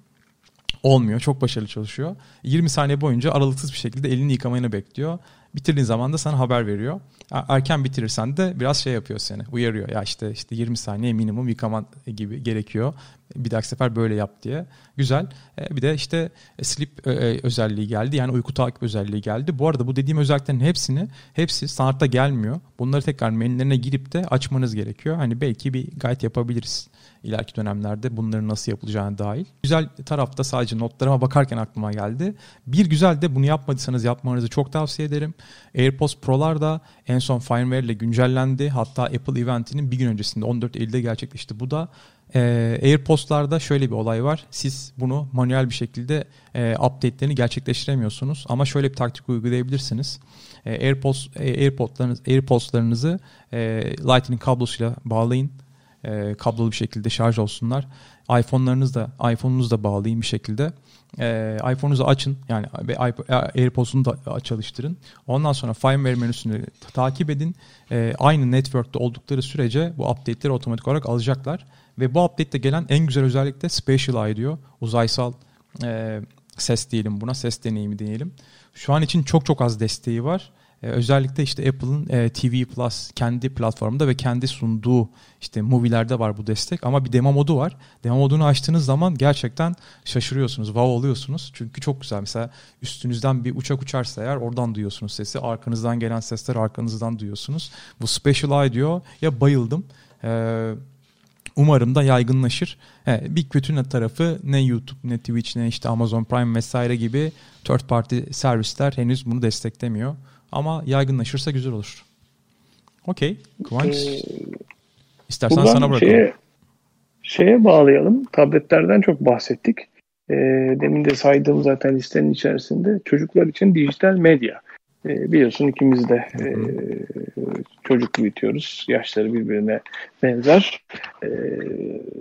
Olmuyor. Çok başarılı çalışıyor. 20 saniye boyunca aralıksız bir şekilde elini yıkamayını bekliyor. Bitirdiğin zaman da sana haber veriyor. Erken bitirirsen de biraz şey yapıyor seni. Uyarıyor. Ya işte işte 20 saniye minimum yıkaman gibi gerekiyor. Bir dahaki sefer böyle yap diye. Güzel. E, bir de işte sleep e, e, özelliği geldi. Yani uyku takip özelliği geldi. Bu arada bu dediğim özelliklerin hepsini hepsi standartta gelmiyor. Bunları tekrar menülerine girip de açmanız gerekiyor. Hani belki bir guide yapabiliriz ileriki dönemlerde bunların nasıl yapılacağına dahil. Güzel tarafta sadece notlarıma bakarken aklıma geldi. Bir güzel de bunu yapmadıysanız yapmanızı çok tavsiye ederim. AirPods Pro'lar da en son firmware ile güncellendi. Hatta Apple eventinin bir gün öncesinde 14 Eylül'de gerçekleşti. Bu da e, AirPods'larda şöyle bir olay var. Siz bunu manuel bir şekilde e, update'lerini gerçekleştiremiyorsunuz. Ama şöyle bir taktik uygulayabilirsiniz. E, AirPods, e, AirPods'larınız, AirPods'larınızı e, Lightning kablosuyla bağlayın e, kablolu bir şekilde şarj olsunlar. iPhone'larınız da iPhone'unuz da bağlayın bir şekilde. E, iPhone'unuzu açın yani AirPods'unu da çalıştırın. Ondan sonra firmware menüsünü takip edin. E, aynı network'te oldukları sürece bu update'leri otomatik olarak alacaklar. Ve bu update'te gelen en güzel özellik de Spatial Eye diyor. Uzaysal e, ses diyelim buna, ses deneyimi diyelim. Şu an için çok çok az desteği var. Ee, özellikle işte Apple'ın e, TV Plus kendi platformunda ve kendi sunduğu işte movie'lerde var bu destek ama bir demo modu var. Demo modunu açtığınız zaman gerçekten şaşırıyorsunuz, wow oluyorsunuz. Çünkü çok güzel. Mesela üstünüzden bir uçak uçarsa eğer oradan duyuyorsunuz sesi. Arkanızdan gelen sesler arkanızdan duyuyorsunuz. Bu Special Eye diyor. Ya bayıldım. Ee, Umarım da yaygınlaşır. He, bir kötü tarafı ne YouTube ne Twitch ne işte Amazon Prime vesaire gibi third party servisler henüz bunu desteklemiyor. Ama yaygınlaşırsa güzel olur. Okey. Kıvanç. Ee, İstersen sana bırakalım. Şeye, şeye bağlayalım. Tabletlerden çok bahsettik. E, demin de saydığım zaten listenin içerisinde çocuklar için dijital medya. E, biliyorsun ikimiz de e, çocuk büyütüyoruz. Yaşları birbirine benzer. E,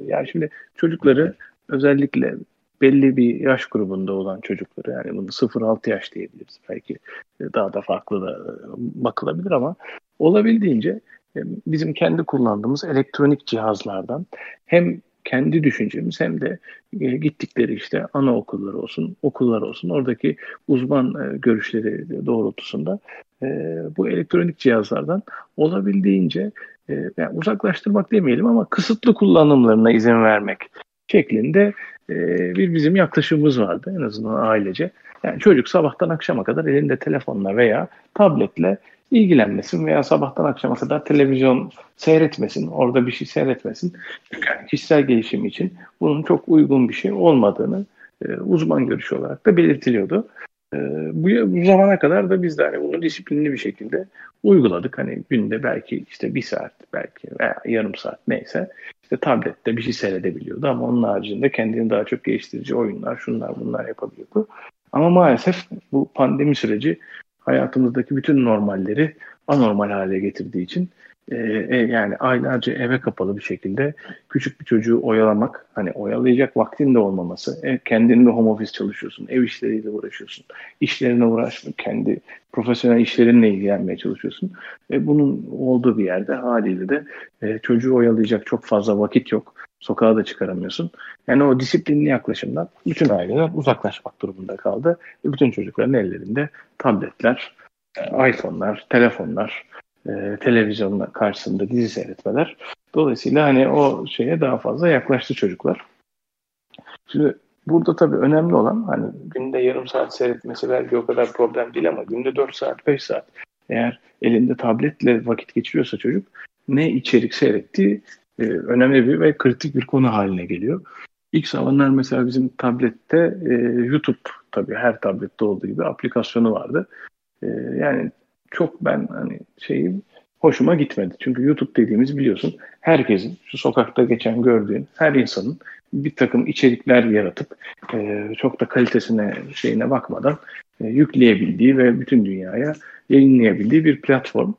yani şimdi çocukları özellikle belli bir yaş grubunda olan çocukları yani bunu 0-6 yaş diyebiliriz. Belki daha da farklı da bakılabilir ama olabildiğince bizim kendi kullandığımız elektronik cihazlardan hem kendi düşüncemiz hem de e, gittikleri işte anaokulları olsun, okullar olsun oradaki uzman e, görüşleri doğrultusunda e, bu elektronik cihazlardan olabildiğince yani uzaklaştırmak demeyelim ama kısıtlı kullanımlarına izin vermek şeklinde bir bizim yaklaşımımız vardı en azından ailece. Yani çocuk sabahtan akşama kadar elinde telefonla veya tabletle ilgilenmesin veya sabahtan akşama kadar televizyon seyretmesin, orada bir şey seyretmesin. Çünkü yani kişisel gelişim için bunun çok uygun bir şey olmadığını e, uzman görüşü olarak da belirtiliyordu. E, bu, bu zamana kadar da biz de hani bunu disiplinli bir şekilde uyguladık. Hani günde belki işte bir saat belki veya yarım saat neyse işte tablette bir şey seyredebiliyordu ama onun haricinde kendini daha çok geliştirici oyunlar, şunlar bunlar yapabiliyordu. Ama maalesef bu pandemi süreci hayatımızdaki bütün normalleri anormal hale getirdiği için e, e, yani aylarca eve kapalı bir şekilde küçük bir çocuğu oyalamak, hani oyalayacak vaktin de olmaması, e, kendin de home office çalışıyorsun, ev işleriyle uğraşıyorsun, işlerine uğraşmıyor, kendi profesyonel işlerinle ilgilenmeye çalışıyorsun. E, bunun olduğu bir yerde haliyle de e, çocuğu oyalayacak çok fazla vakit yok. Sokağa da çıkaramıyorsun. Yani o disiplinli yaklaşımdan bütün aileler uzaklaşmak durumunda kaldı. Ve bütün çocukların ellerinde tabletler, e, iPhone'lar, telefonlar, e, televizyonun karşısında dizi seyretmeler. Dolayısıyla hani o şeye daha fazla yaklaştı çocuklar. Şimdi burada tabii önemli olan hani günde yarım saat seyretmesi belki o kadar problem değil ama günde 4 saat 5 saat eğer elinde tabletle vakit geçiriyorsa çocuk ne içerik seyrettiği e, önemli bir ve kritik bir konu haline geliyor. İlk zamanlar mesela bizim tablette e, YouTube tabii her tablette olduğu gibi aplikasyonu vardı. E, yani çok ben hani şeyi hoşuma gitmedi. Çünkü YouTube dediğimiz biliyorsun herkesin şu sokakta geçen gördüğün her insanın bir takım içerikler yaratıp e, çok da kalitesine şeyine bakmadan e, yükleyebildiği ve bütün dünyaya yayınlayabildiği bir platform.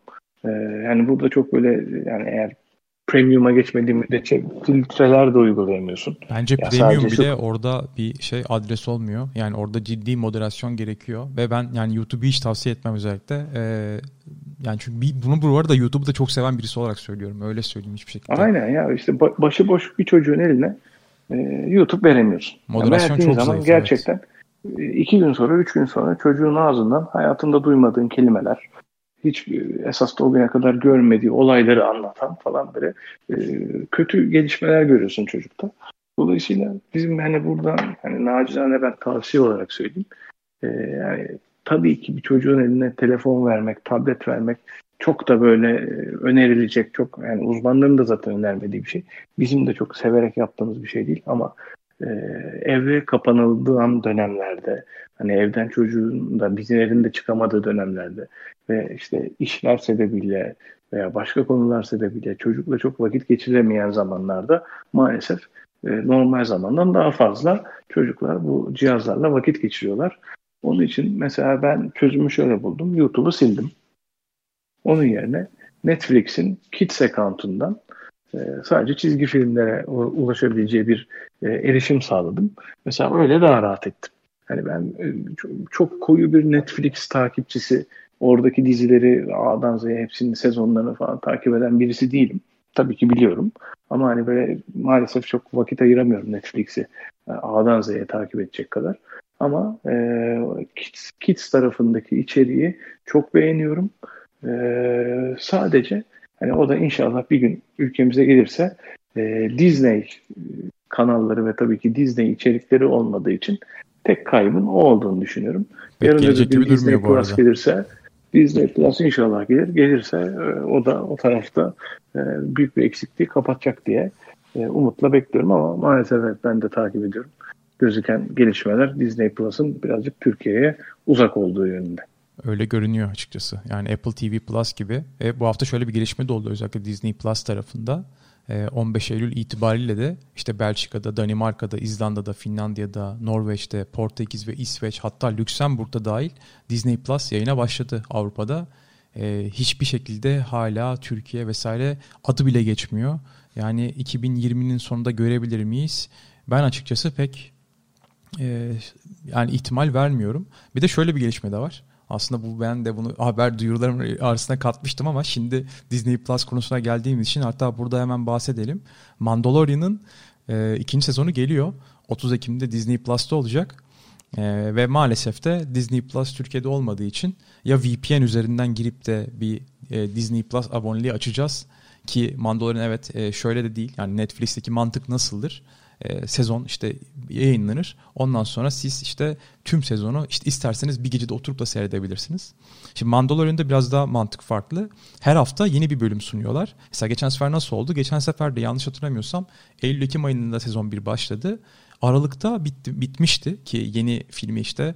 E, yani burada çok böyle yani eğer premium'a geçmediği müddetçe filtreler de uygulayamıyorsun. Bence ya premium bile şu... orada bir şey adres olmuyor. Yani orada ciddi moderasyon gerekiyor ve ben yani YouTube'u hiç tavsiye etmem özellikle. Ee, yani çünkü bir, bunu bu arada YouTube'u da çok seven birisi olarak söylüyorum. Öyle söyleyeyim hiçbir şekilde. Aynen ya işte başıboş bir çocuğun eline e, YouTube veremiyorsun. Moderasyon yani çok zaman zayıf. Gerçekten evet. iki gün sonra, üç gün sonra çocuğun ağzından hayatında duymadığın kelimeler, hiç e, esas da o güne kadar görmediği olayları anlatan falan böyle e, kötü gelişmeler görüyorsun çocukta. Dolayısıyla bizim hani buradan hani nacizane ben tavsiye olarak söyleyeyim. E, yani tabii ki bir çocuğun eline telefon vermek, tablet vermek çok da böyle e, önerilecek, çok yani uzmanların da zaten önermediği bir şey. Bizim de çok severek yaptığımız bir şey değil ama e, eve kapanıldığım dönemlerde hani evden çocuğun da bizlerin de çıkamadığı dönemlerde ve işte işler sebebiyle veya başka konular sebebiyle çocukla çok vakit geçiremeyen zamanlarda maalesef e, normal zamandan daha fazla çocuklar bu cihazlarla vakit geçiriyorlar. Onun için mesela ben çözümü şöyle buldum. YouTube'u sildim. Onun yerine Netflix'in Kids account'undan e, sadece çizgi filmlere ulaşabileceği bir e, erişim sağladım. Mesela öyle daha rahat ettim. Hani ben çok koyu bir Netflix takipçisi, oradaki dizileri A'dan Z'ye hepsinin sezonlarını falan takip eden birisi değilim. Tabii ki biliyorum. Ama hani böyle maalesef çok vakit ayıramıyorum Netflix'i A'dan Z'ye takip edecek kadar. Ama e, Kids, Kids tarafındaki içeriği çok beğeniyorum. E, sadece hani o da inşallah bir gün ülkemize gelirse e, Disney kanalları ve tabii ki Disney içerikleri olmadığı için tek kaybın o olduğunu düşünüyorum. Yarın öbür gün Disney Plus gelirse Disney Plus inşallah gelir. Gelirse e, o da o tarafta e, büyük bir eksikliği kapatacak diye e, umutla bekliyorum ama maalesef ben de takip ediyorum. Gözüken gelişmeler Disney Plus'ın birazcık Türkiye'ye uzak olduğu yönünde. Öyle görünüyor açıkçası. Yani Apple TV Plus gibi. E, bu hafta şöyle bir gelişme de oldu özellikle Disney Plus tarafında. 15 Eylül itibariyle de işte Belçika'da, Danimarka'da, İzlanda'da, Finlandiya'da, Norveç'te, Portekiz ve İsveç hatta Lüksemburg'da dahil Disney Plus yayına başladı Avrupa'da. Ee, hiçbir şekilde hala Türkiye vesaire adı bile geçmiyor. Yani 2020'nin sonunda görebilir miyiz? Ben açıkçası pek e, yani ihtimal vermiyorum. Bir de şöyle bir gelişme de var. Aslında bu ben de bunu haber duyurularım arasına katmıştım ama şimdi Disney Plus konusuna geldiğimiz için hatta burada hemen bahsedelim. Mandalorian'ın e, ikinci sezonu geliyor. 30 Ekim'de Disney Plus'ta olacak. E, ve maalesef de Disney Plus Türkiye'de olmadığı için ya VPN üzerinden girip de bir e, Disney Plus aboneliği açacağız ki Mandalorian evet e, şöyle de değil. Yani Netflix'teki mantık nasıldır? E, sezon işte yayınlanır. Ondan sonra siz işte tüm sezonu işte isterseniz bir gecede oturup da seyredebilirsiniz. Şimdi Mandalorian'da biraz daha mantık farklı. Her hafta yeni bir bölüm sunuyorlar. Mesela geçen sefer nasıl oldu? Geçen sefer de yanlış hatırlamıyorsam Eylül-Ekim ayında sezon 1 başladı. Aralıkta bitti, bitmişti ki yeni filmi işte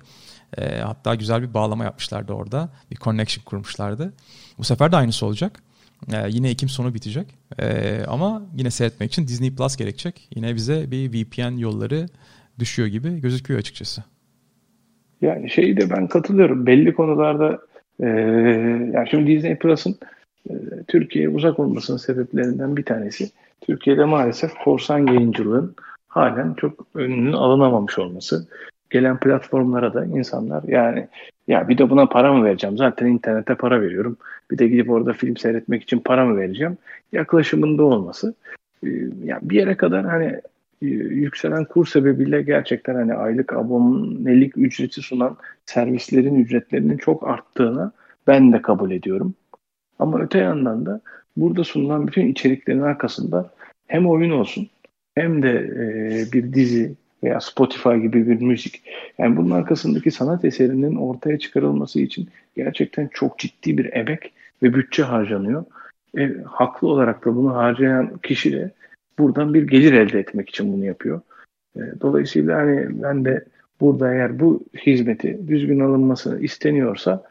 e, hatta güzel bir bağlama yapmışlardı orada. Bir connection kurmuşlardı. Bu sefer de aynısı olacak. Ee, yine Ekim sonu bitecek. Ee, ama yine seyretmek için Disney Plus gerekecek. Yine bize bir VPN yolları düşüyor gibi gözüküyor açıkçası. Yani şeyi de ben katılıyorum. Belli konularda e, yani şimdi Disney Plus'ın e, Türkiye'ye uzak olmasının sebeplerinden bir tanesi Türkiye'de maalesef korsan yayıncılığın halen çok önünün alınamamış olması. Gelen platformlara da insanlar yani ya bir de buna para mı vereceğim? Zaten internete para veriyorum. Bir de gidip orada film seyretmek için para mı vereceğim? Yaklaşımında olması. Ee, yani bir yere kadar hani e, yükselen kur sebebiyle gerçekten hani aylık abonelik ücreti sunan servislerin ücretlerinin çok arttığını ben de kabul ediyorum. Ama öte yandan da burada sunulan bütün içeriklerin arkasında hem oyun olsun hem de e, bir dizi veya Spotify gibi bir müzik. Yani bunun arkasındaki sanat eserinin ortaya çıkarılması için gerçekten çok ciddi bir emek ve bütçe harcanıyor. E, haklı olarak da bunu harcayan kişi de buradan bir gelir elde etmek için bunu yapıyor. E, dolayısıyla hani ben de burada eğer bu hizmeti düzgün alınması isteniyorsa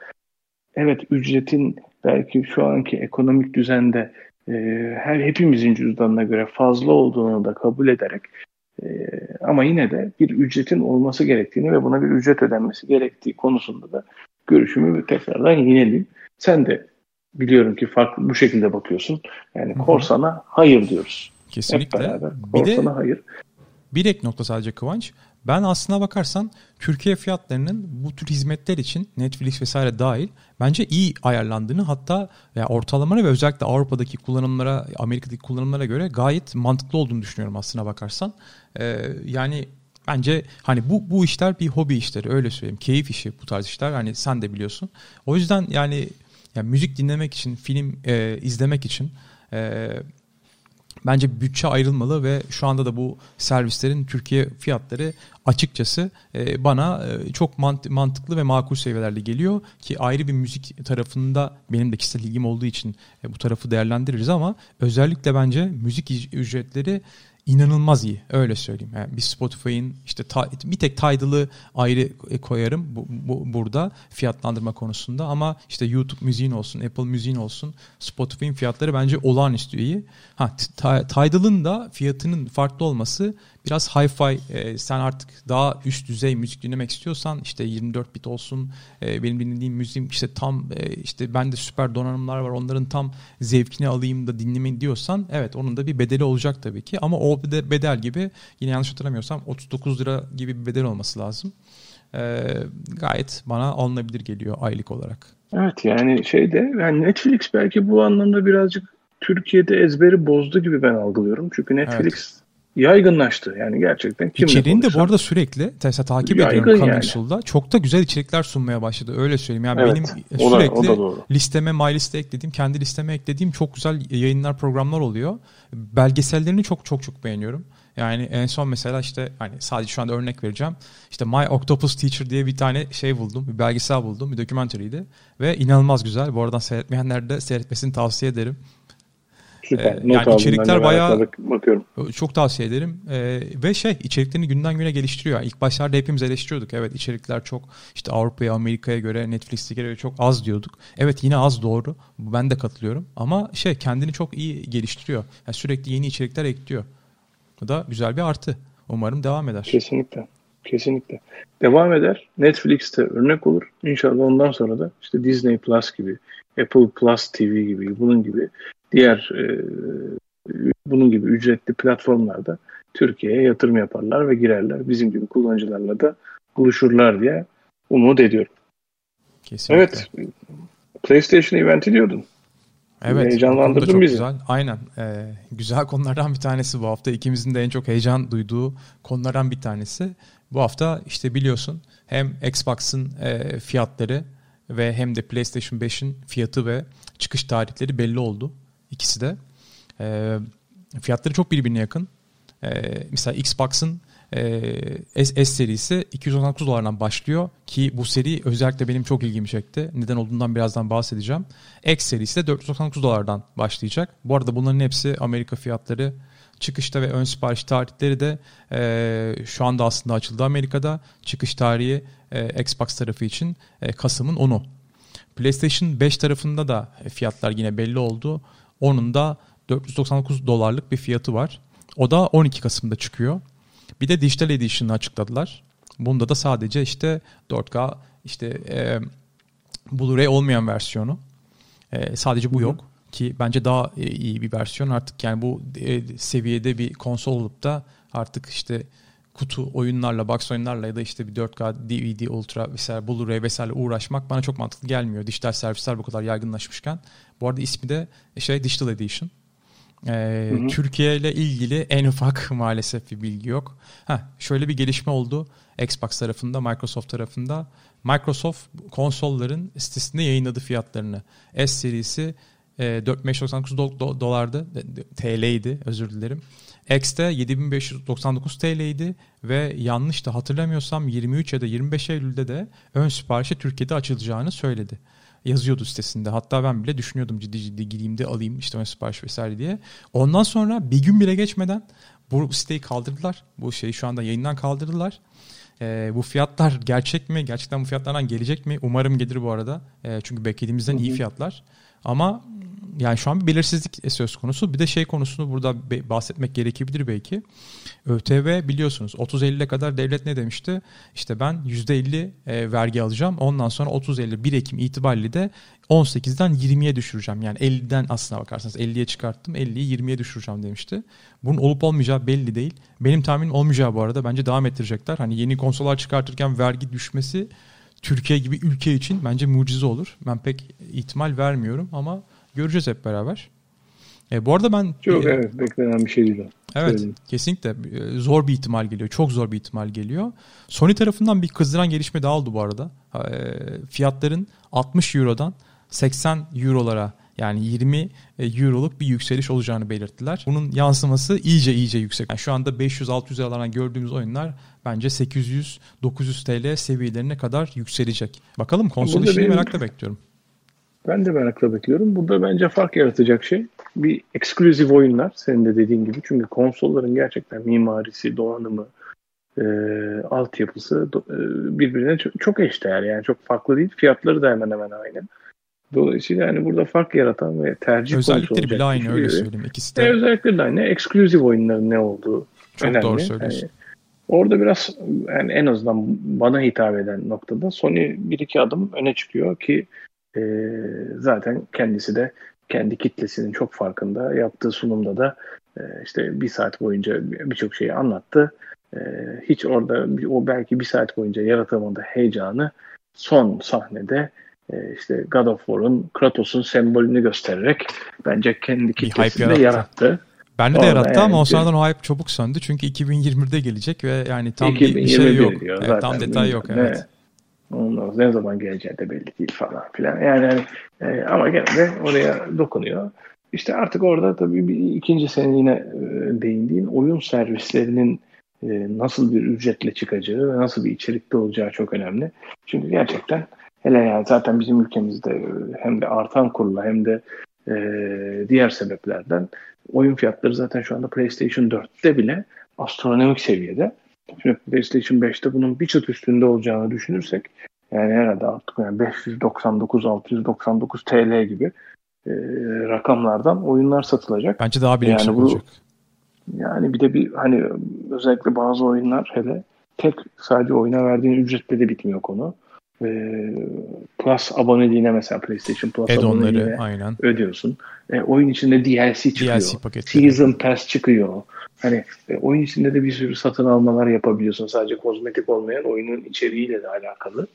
evet ücretin belki şu anki ekonomik düzende e, her hepimizin cüzdanına göre fazla olduğunu da kabul ederek ee, ama yine de bir ücretin olması gerektiğini ve buna bir ücret ödenmesi gerektiği konusunda da görüşümü tekrardan yineleyeyim. Sen de biliyorum ki farklı bu şekilde bakıyorsun. Yani korsana hayır diyoruz. Kesinlikle. Hep beraber korsana bir de, hayır. Bir ek nokta sadece Kıvanç. Ben aslına bakarsan Türkiye fiyatlarının bu tür hizmetler için Netflix vesaire dahil bence iyi ayarlandığını hatta ya ortalamalara ve özellikle Avrupa'daki kullanımlara, Amerika'daki kullanımlara göre gayet mantıklı olduğunu düşünüyorum aslına bakarsan. Ee, yani bence hani bu bu işler bir hobi işleri öyle söyleyeyim. Keyif işi bu tarz işler hani sen de biliyorsun. O yüzden yani, yani müzik dinlemek için, film e, izlemek için e, bence bütçe ayrılmalı ve şu anda da bu servislerin Türkiye fiyatları açıkçası e, bana e, çok mantıklı ve makul seviyelerde geliyor ki ayrı bir müzik tarafında benim de kişisel ilgim olduğu için e, bu tarafı değerlendiririz ama özellikle bence müzik ücretleri inanılmaz iyi. Öyle söyleyeyim. Yani bir Spotify'ın işte ta, bir tek Tidal'ı ayrı koyarım bu, bu, burada fiyatlandırma konusunda ama işte YouTube müziğin olsun, Apple müziğin olsun Spotify'ın fiyatları bence olağanüstü iyi. Ha Tidal'ın da fiyatının farklı olması biraz hi-fi e, sen artık daha üst düzey müzik dinlemek istiyorsan işte 24 bit olsun e, benim dinlediğim müziğim işte tam e, işte bende süper donanımlar var onların tam zevkini alayım da dinlemeyin diyorsan evet onun da bir bedeli olacak tabii ki ama o bedel gibi yine yanlış hatırlamıyorsam 39 lira gibi bir bedel olması lazım. E, gayet bana alınabilir geliyor aylık olarak. Evet yani şeyde yani Netflix belki bu anlamda birazcık Türkiye'de ezberi bozdu gibi ben algılıyorum. Çünkü Netflix evet yaygınlaştı. Yani gerçekten kimle İçeriğini de bu arada sürekli mesela takip ediyorum Coming yani. Çok da güzel içerikler sunmaya başladı. Öyle söyleyeyim. Yani evet, benim sürekli o da, o da listeme, my liste eklediğim, kendi listeme eklediğim çok güzel yayınlar, programlar oluyor. Belgesellerini çok çok çok beğeniyorum. Yani en son mesela işte hani sadece şu anda örnek vereceğim. İşte My Octopus Teacher diye bir tane şey buldum. Bir belgesel buldum. Bir dokümenteriydi. Ve inanılmaz güzel. Bu arada seyretmeyenler de seyretmesini tavsiye ederim. Süper. Ee, Not yani içerikler bayağı bakıyorum. Çok tavsiye ederim. Ee, ve şey içeriklerini günden güne geliştiriyor. İlk başlarda hepimiz eleştiriyorduk. Evet içerikler çok işte Avrupa'ya, Amerika'ya göre, Netflix'e göre çok az diyorduk. Evet yine az doğru. Ben de katılıyorum. Ama şey kendini çok iyi geliştiriyor. Yani sürekli yeni içerikler ekliyor. Bu da güzel bir artı. Umarım devam eder. Kesinlikle. Kesinlikle. Devam eder. Netflix'te örnek olur. İnşallah ondan sonra da işte Disney Plus gibi, Apple Plus TV gibi, bunun gibi diğer e, bunun gibi ücretli platformlarda Türkiye'ye yatırım yaparlar ve girerler. Bizim gibi kullanıcılarla da buluşurlar diye umut ediyorum. Kesinlikle. Evet. PlayStation eventi diyordun. Evet. Heyecanlandırdın bizi. Güzel. Aynen. Ee, güzel konulardan bir tanesi bu hafta. İkimizin de en çok heyecan duyduğu konulardan bir tanesi. Bu hafta işte biliyorsun hem Xbox'ın e, fiyatları ve hem de PlayStation 5'in fiyatı ve çıkış tarihleri belli oldu. İkisi de. E, fiyatları çok birbirine yakın. E, mesela Xbox'ın e, S, S serisi 299 dolardan başlıyor ki bu seri özellikle benim çok ilgimi çekti. Neden olduğundan birazdan bahsedeceğim. X serisi de 499 dolardan başlayacak. Bu arada bunların hepsi Amerika fiyatları çıkışta ve ön sipariş tarihleri de e, şu anda aslında açıldı Amerika'da. Çıkış tarihi e, Xbox tarafı için e, Kasım'ın 10'u. PlayStation 5 tarafında da fiyatlar yine belli oldu. Onun da 499 dolarlık bir fiyatı var. O da 12 Kasım'da çıkıyor. Bir de Digital Edition'ı açıkladılar. Bunda da sadece işte 4K işte e, Blu-ray olmayan versiyonu. E, sadece bu yok ki bence daha iyi bir versiyon artık yani bu seviyede bir konsol olup da artık işte kutu oyunlarla, box oyunlarla ya da işte bir 4K DVD Ultra vesaire Blu-ray vesaire uğraşmak bana çok mantıklı gelmiyor. Dijital servisler bu kadar yaygınlaşmışken. Bu arada ismi de şey Digital Edition. Ee, hı hı. Türkiye ile ilgili en ufak maalesef bir bilgi yok. Heh, şöyle bir gelişme oldu Xbox tarafında, Microsoft tarafında. Microsoft konsolların sitesinde yayınladı fiyatlarını. S serisi e, 4599 do, do, dolardı, TL'ydi özür dilerim. X'te 7599 TL'ydi ve yanlış da hatırlamıyorsam 23 ya da 25 Eylül'de de ön siparişe Türkiye'de açılacağını söyledi yazıyordu sitesinde. Hatta ben bile düşünüyordum ciddi ciddi gireyim de alayım işte ön sipariş vesaire diye. Ondan sonra bir gün bile geçmeden bu siteyi kaldırdılar. Bu şeyi şu anda yayından kaldırdılar. E, bu fiyatlar gerçek mi? Gerçekten bu fiyatlardan gelecek mi? Umarım gelir bu arada. E, çünkü beklediğimizden iyi fiyatlar. Ama yani şu an bir belirsizlik söz konusu. Bir de şey konusunu burada bahsetmek gerekebilir belki. ÖTV biliyorsunuz 30 Eylül'e kadar devlet ne demişti? İşte ben %50 e, vergi alacağım. Ondan sonra 30 Eylül 1 Ekim itibariyle de 18'den 20'ye düşüreceğim. Yani 50'den aslına bakarsanız 50'ye çıkarttım. 50'yi 20'ye düşüreceğim demişti. Bunun olup olmayacağı belli değil. Benim tahminim olmayacağı bu arada. Bence devam ettirecekler. Hani yeni konsollar çıkartırken vergi düşmesi Türkiye gibi ülke için bence mucize olur. Ben pek ihtimal vermiyorum ama göreceğiz hep beraber. E, bu arada ben... Çok e, evet beklenen bir şey değil. Evet Söyleyeyim. kesinlikle e, zor bir ihtimal geliyor. Çok zor bir ihtimal geliyor. Sony tarafından bir kızdıran gelişme daha oldu bu arada. E, fiyatların 60 Euro'dan 80 Euro'lara yani 20 e, Euro'luk bir yükseliş olacağını belirttiler. Bunun yansıması iyice iyice yüksek. Yani şu anda 500-600 liralardan gördüğümüz oyunlar bence 800-900 TL seviyelerine kadar yükselecek. Bakalım konsol Burada işini benim... merakla bekliyorum. Ben de merakla bekliyorum. Burada bence fark yaratacak şey bir ekskluzif oyunlar senin de dediğin gibi. Çünkü konsolların gerçekten mimarisi, donanımı, e, altyapısı e, birbirine çok, çok eşdeğer. Yani çok farklı değil. Fiyatları da hemen hemen aynı. Dolayısıyla yani burada fark yaratan ve tercih Özellikleri bile aynı öyle söyleyeyim. İkisi de. E, özellikleri de aynı. Ekskluzif oyunların ne olduğu çok önemli. doğru söylüyorsun. Yani, orada biraz yani en azından bana hitap eden noktada Sony bir iki adım öne çıkıyor ki e, zaten kendisi de kendi kitlesinin çok farkında. Yaptığı sunumda da e, işte bir saat boyunca birçok şeyi anlattı. E, hiç orada o belki bir saat boyunca yaratamadığı heyecanı son sahnede e, işte God of War'un Kratos'un sembolünü göstererek bence kendi kitlesinde yarattı. Bende de yarattı yani, ama o sonradan o hype çabuk söndü. Çünkü 2020'de gelecek ve yani tam bir şey yok. Diyor, evet, tam detay yok. Evet. Ondan ne zaman geleceği de belli değil falan filan. Yani, yani e, ama gene de oraya dokunuyor. İşte artık orada tabii bir ikinci sene yine e, değindiğin oyun servislerinin e, nasıl bir ücretle çıkacağı ve nasıl bir içerikte olacağı çok önemli. Çünkü gerçekten hele yani zaten bizim ülkemizde e, hem de artan kurla hem de e, diğer sebeplerden oyun fiyatları zaten şu anda PlayStation 4'te bile astronomik seviyede. Şimdi PlayStation 5'te bunun bir çıt üstünde olacağını düşünürsek yani herhalde artık yani 599 699 TL gibi e, rakamlardan oyunlar satılacak. Bence daha bile yani bu, olacak. Yani bir de bir hani özellikle bazı oyunlar hele tek sadece oyuna verdiğin ücretle de bitmiyor konu. Ee, Plus aboneliğine mesela PlayStation Plus Add aboneliğine aynen. ödüyorsun. E, oyun içinde DLC çıkıyor. DLC paketleri. Season Pass çıkıyor. Hani e, oyun içinde de bir sürü satın almalar yapabiliyorsun. Sadece kozmetik olmayan oyunun içeriğiyle de alakalı.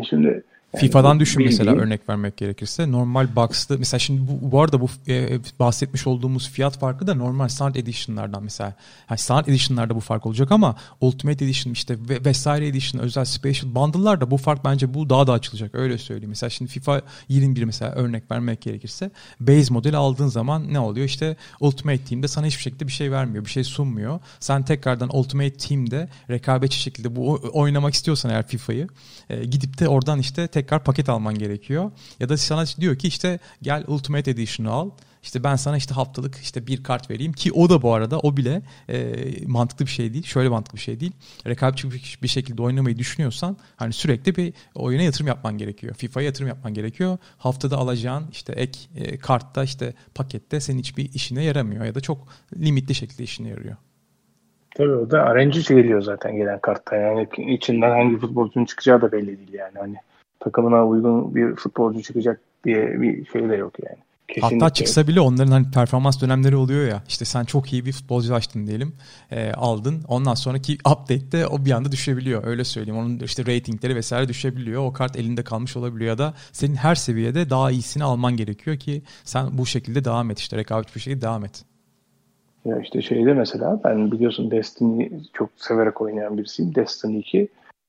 E şimdi yani FIFA'dan düşün bildiğin... mesela örnek vermek gerekirse. Normal box'lı mesela şimdi bu, bu arada bu e, bahsetmiş olduğumuz fiyat farkı da normal Standard Edition'lardan mesela. Yani Standard Edition'larda bu fark olacak ama Ultimate Edition işte ve, vesaire Edition özel Special Bundle'larda bu fark bence bu daha da açılacak öyle söyleyeyim. Mesela şimdi FIFA 21 mesela örnek vermek gerekirse base modeli aldığın zaman ne oluyor? İşte Ultimate Team'de sana hiçbir şekilde bir şey vermiyor, bir şey sunmuyor. Sen tekrardan Ultimate Team'de rekabetçi şekilde bu oynamak istiyorsan eğer FIFA'yı e, gidip de oradan işte tekrar paket alman gerekiyor. Ya da sana diyor ki işte gel Ultimate Edition'ı al. İşte ben sana işte haftalık işte bir kart vereyim ki o da bu arada o bile e, mantıklı bir şey değil. Şöyle mantıklı bir şey değil. Rekabetçi bir şekilde oynamayı düşünüyorsan hani sürekli bir oyuna yatırım yapman gerekiyor. FIFA'ya yatırım yapman gerekiyor. Haftada alacağın işte ek e, kartta işte pakette senin hiçbir işine yaramıyor ya da çok limitli şekilde işine yarıyor. Tabii o da RNG geliyor zaten gelen kartta. Yani içinden hangi futbolcunun çıkacağı da belli değil yani. Hani takımına uygun bir futbolcu çıkacak diye bir şey de yok yani. Kesinlikle. Hatta çıksa bile onların hani performans dönemleri oluyor ya. İşte sen çok iyi bir futbolcu açtın diyelim. E, aldın. Ondan sonraki update'te o bir anda düşebiliyor. Öyle söyleyeyim. Onun işte ratingleri vesaire düşebiliyor. O kart elinde kalmış olabiliyor ya da senin her seviyede daha iyisini alman gerekiyor ki sen bu şekilde devam et işte rekabetçi bir şekilde devam et. Ya işte şeyde mesela ben biliyorsun Destiny çok severek oynayan birisiyim. Destiny 2.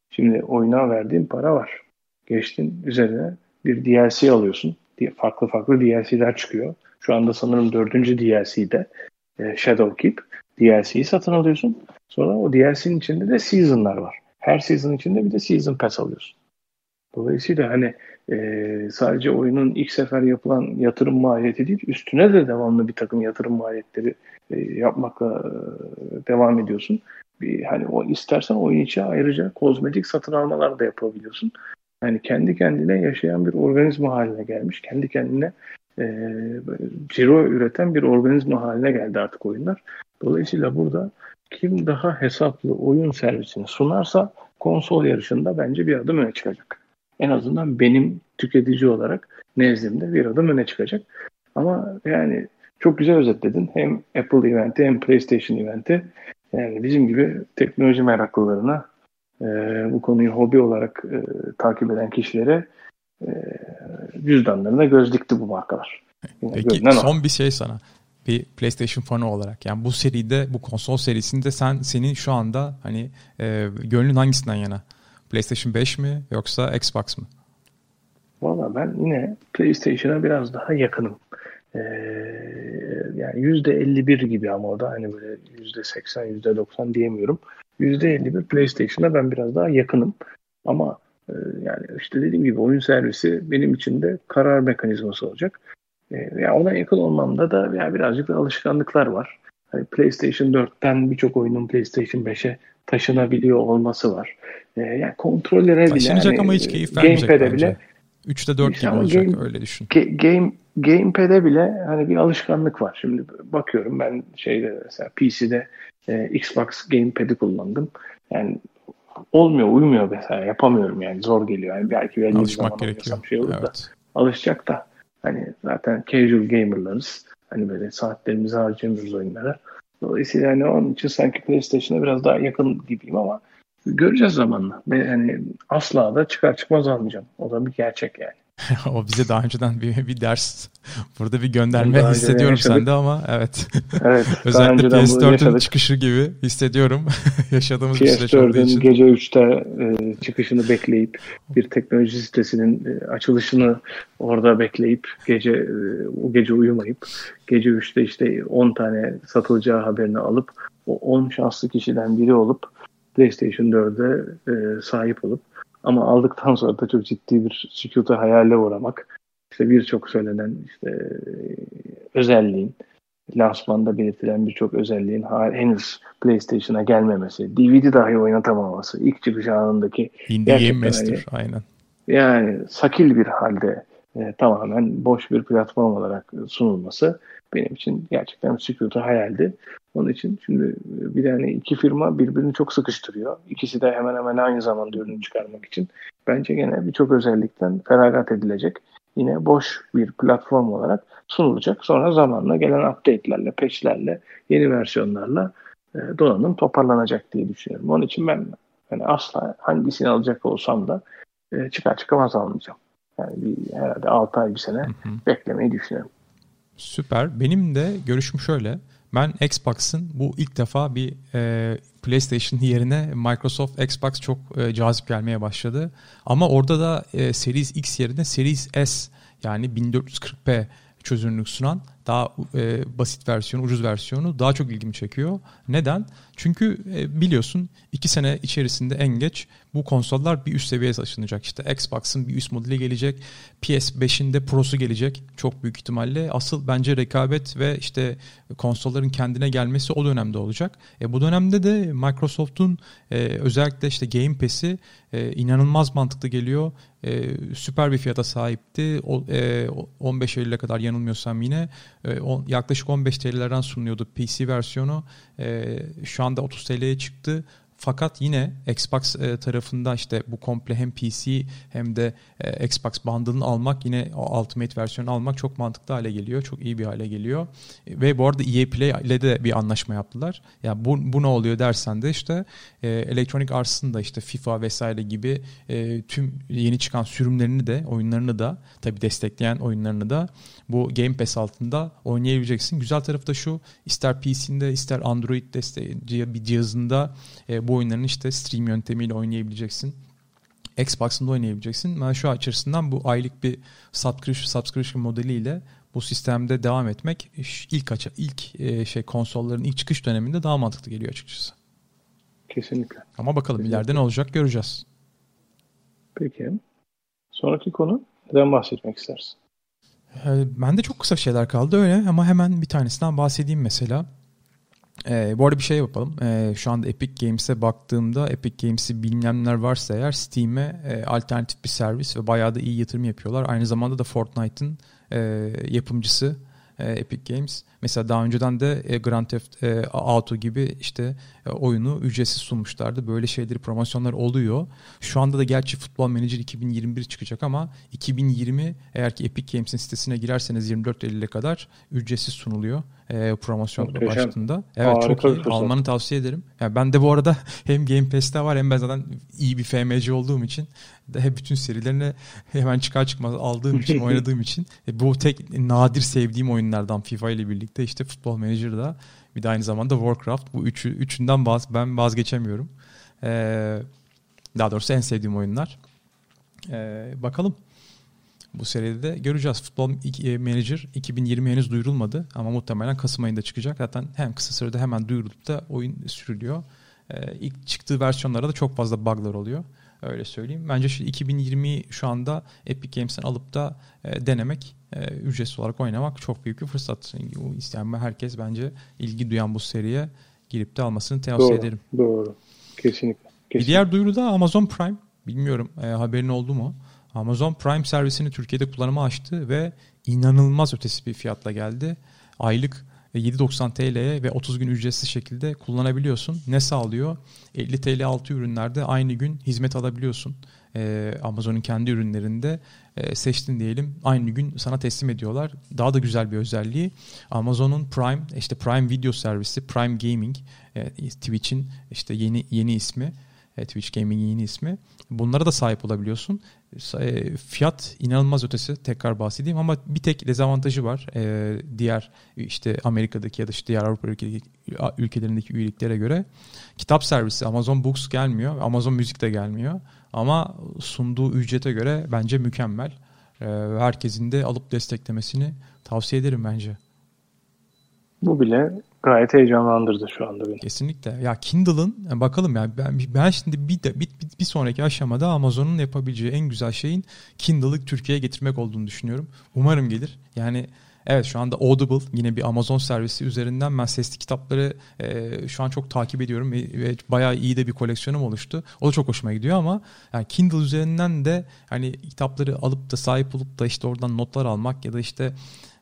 Şimdi oyuna verdiğim para var. Geçtin üzerine bir DLC alıyorsun. Farklı farklı DLC'ler çıkıyor. Şu anda sanırım dördüncü DLC'de Shadowkeep DLC'yi satın alıyorsun. Sonra o DLC'nin içinde de season'lar var. Her season içinde bir de season pass alıyorsun. Dolayısıyla hani e, sadece oyunun ilk sefer yapılan yatırım maliyeti değil, üstüne de devamlı bir takım yatırım maliyetleri e, yapmakla e, devam ediyorsun. Bir, hani o istersen oyun içi ayrıca kozmetik satın almalar da yapabiliyorsun. Yani kendi kendine yaşayan bir organizma haline gelmiş. Kendi kendine e, ciro üreten bir organizma haline geldi artık oyunlar. Dolayısıyla burada kim daha hesaplı oyun servisini sunarsa konsol yarışında bence bir adım öne çıkacak. En azından benim tüketici olarak nezdimde bir adım öne çıkacak. Ama yani çok güzel özetledin. Hem Apple eventi hem PlayStation eventi. Yani bizim gibi teknoloji meraklılarına e, bu konuyu hobi olarak e, takip eden kişilere e, cüzdanlarına göz dikti bu markalar. Yine Peki son o. bir şey sana. Bir PlayStation fanı olarak yani bu seride bu konsol serisinde sen senin şu anda hani e, gönlün hangisinden yana? PlayStation 5 mi yoksa Xbox mı? Valla ben yine PlayStation'a biraz daha yakınım. Ee, yani %51 gibi ama o da hani böyle %80, %90 diyemiyorum. %51 PlayStation'a ben biraz daha yakınım. Ama e, yani işte dediğim gibi oyun servisi benim için de karar mekanizması olacak. E, yani ona yakın olmamda da yani birazcık da alışkanlıklar var. Hani PlayStation 4'ten birçok oyunun PlayStation 5'e taşınabiliyor olması var. E, yani kontrollere bile Taşınacak hani, ama hiç keyif vermeyecek bence. Bile, 3'te 4 gibi olacak game, öyle düşün. Game, gamepad'e bile hani bir alışkanlık var. Şimdi bakıyorum ben şeyde mesela PC'de e, Xbox Gamepad'i kullandım. Yani olmuyor, uymuyor mesela. Yapamıyorum yani. Zor geliyor. Yani belki belli Alışmak gerekiyor. Şey olur evet. da alışacak da hani zaten casual gamerlarız. Hani böyle saatlerimizi harcayamıyoruz oyunlara. Dolayısıyla hani onun için sanki PlayStation'a biraz daha yakın gibiyim ama göreceğiz zamanla. Ve yani asla da çıkar çıkmaz almayacağım. O da bir gerçek yani. o bize daha önceden bir, bir ders. Burada bir gönderme daha hissediyorum sende ama evet. Evet. Özellikle PS4'ün çıkışı gibi hissediyorum. Yaşadığımız PS4'ün bir süreç olduğu için. gece 3'te e, çıkışını bekleyip bir teknoloji sitesinin e, açılışını orada bekleyip gece e, o gece uyumayıp gece 3'te işte 10 tane satılacağı haberini alıp o 10 şanslı kişiden biri olup PlayStation 4'e e, sahip olup ama aldıktan sonra da çok ciddi bir sükuta hayalle uğramak. işte birçok söylenen işte özelliğin lansmanda belirtilen birçok özelliğin henüz PlayStation'a gelmemesi, DVD dahi oynatamaması, ilk çıkış anındaki Indie Game Master hani, aynen. Yani sakil bir halde e, tamamen boş bir platform olarak sunulması benim için gerçekten sükutu hayaldi. Onun için şimdi bir tane iki firma birbirini çok sıkıştırıyor. İkisi de hemen hemen aynı zamanda ürünü çıkarmak için. Bence gene birçok özellikten feragat edilecek. Yine boş bir platform olarak sunulacak. Sonra zamanla gelen update'lerle, patch'lerle, yeni versiyonlarla e, donanım toparlanacak diye düşünüyorum. Onun için ben yani asla hangisini alacak olsam da e, çıkar çıkamaz almayacağım. Yani bir, herhalde 6 ay bir sene hı hı. beklemeyi düşünüyorum. Süper. Benim de görüşüm şöyle. Ben Xbox'ın bu ilk defa bir e, PlayStation yerine Microsoft Xbox çok e, cazip gelmeye başladı. Ama orada da e, Series X yerine Series S yani 1440p çözünürlük sunan daha e, basit versiyonu, ucuz versiyonu daha çok ilgimi çekiyor. Neden? Çünkü e, biliyorsun iki sene içerisinde en geç bu konsollar bir üst seviyeye taşınacak. İşte Xbox'ın bir üst modeli gelecek. PS5'in de Pro'su gelecek çok büyük ihtimalle. Asıl bence rekabet ve işte konsolların kendine gelmesi o dönemde olacak. E, bu dönemde de Microsoft'un e, özellikle işte Game Pass'i e, inanılmaz mantıklı geliyor. E, süper bir fiyata sahipti. O, e, 15 Eylül'e kadar yanılmıyorsam yine e, on, yaklaşık 15 TL'lerden sunuluyordu PC versiyonu. E, şu anda 30 TL'ye çıktı. Fakat yine Xbox e, tarafında işte bu komple hem PC hem de e, Xbox bundle'ını almak yine Ultimate versiyonu almak çok mantıklı hale geliyor. Çok iyi bir hale geliyor. Ve bu arada EA Play ile de bir anlaşma yaptılar. Ya yani bu, bu ne oluyor dersen de işte e, Electronic Arts'ın da işte FIFA vesaire gibi e, tüm yeni çıkan sürümlerini de oyunlarını da tabi destekleyen oyunlarını da bu Game Pass altında oynayabileceksin. Güzel tarafı da şu ister PC'inde ister Android desteği bir cihazında e, bu oyunların işte stream yöntemiyle oynayabileceksin. Xbox'ında oynayabileceksin. Ben şu açısından bu aylık bir subscription, subscription modeliyle bu sistemde devam etmek ilk açı, ilk e, şey konsolların ilk çıkış döneminde daha mantıklı geliyor açıkçası. Kesinlikle. Ama bakalım Kesinlikle. ileride ne olacak göreceğiz. Peki. Sonraki konu neden bahsetmek istersin? Ee, ben de çok kısa şeyler kaldı öyle ama hemen bir tanesinden bahsedeyim mesela. Ee, bu arada bir şey yapalım. Ee, şu anda Epic Games'e baktığımda Epic Games'i bilmeyenler varsa eğer Steam'e e, alternatif bir servis ve bayağı da iyi yatırım yapıyorlar. Aynı zamanda da Fortnite'ın e, yapımcısı e, Epic Games. Mesela daha önceden de e, Grand Theft e, Auto gibi işte e, oyunu ücretsiz sunmuşlardı. Böyle şeyleri promosyonlar oluyor. Şu anda da gerçi Football Manager 2021 çıkacak ama 2020 eğer ki Epic Games'in sitesine girerseniz 24 Eylül'e kadar ücretsiz sunuluyor e, promosyon başlığında. Evet Harika çok iyi. Almanı tavsiye ederim. Yani ben de bu arada hem Game Pass'te var hem ben zaten iyi bir FMC olduğum için de bütün serilerini hemen çıkar çıkmaz aldığım için, oynadığım için e, bu tek nadir sevdiğim oyunlardan FIFA ile birlikte işte Football Manager'da bir de aynı zamanda Warcraft. Bu üçü, üçünden vaz, ben vazgeçemiyorum. Ee, daha doğrusu en sevdiğim oyunlar. Ee, bakalım. Bu seride de göreceğiz. Futbol e, Manager 2020 henüz duyurulmadı ama muhtemelen Kasım ayında çıkacak. Zaten hem kısa sürede hemen duyurulup da oyun sürülüyor. Ee, ilk çıktığı versiyonlara da çok fazla bug'lar oluyor. Öyle söyleyeyim. Bence şu 2020 şu anda Epic Games'ten alıp da e, denemek, e, ücretsiz olarak oynamak çok büyük bir fırsat. İsteyen herkes bence ilgi duyan bu seriye girip de almasını tavsiye doğru, ederim. Doğru. Kesinlikle. Kesinlikle. Bir diğer duyuru da Amazon Prime. Bilmiyorum e, haberin oldu mu? Amazon Prime servisini Türkiye'de kullanıma açtı ve inanılmaz ötesi bir fiyatla geldi. Aylık 7.90 TL'ye ve 30 gün ücretsiz şekilde kullanabiliyorsun. Ne sağlıyor? 50 TL altı ürünlerde aynı gün hizmet alabiliyorsun. Ee, Amazon'un kendi ürünlerinde e, seçtin diyelim aynı gün sana teslim ediyorlar. Daha da güzel bir özelliği Amazon'un Prime işte Prime Video servisi Prime Gaming e, Twitch'in işte yeni yeni ismi e, Twitch Gaming'in yeni ismi. Bunlara da sahip olabiliyorsun. E, fiyat inanılmaz ötesi tekrar bahsedeyim ama bir tek dezavantajı var. E, diğer işte Amerika'daki ya da işte diğer Avrupa ülkelerindeki üyeliklere göre kitap servisi Amazon Books gelmiyor. Amazon Müzik de gelmiyor. Ama sunduğu ücrete göre bence mükemmel. Herkesin de alıp desteklemesini tavsiye ederim bence. Bu bile gayet heyecanlandırdı şu anda beni. Kesinlikle. Ya Kindle'ın bakalım ya ben, ben şimdi bir, de, bir, bir sonraki aşamada Amazon'un yapabileceği en güzel şeyin Kindle'ı Türkiye'ye getirmek olduğunu düşünüyorum. Umarım gelir. Yani Evet şu anda Audible yine bir Amazon servisi üzerinden ben sesli kitapları e, şu an çok takip ediyorum ve, ve bayağı iyi de bir koleksiyonum oluştu. O da çok hoşuma gidiyor ama yani Kindle üzerinden de hani kitapları alıp da sahip olup da işte oradan notlar almak ya da işte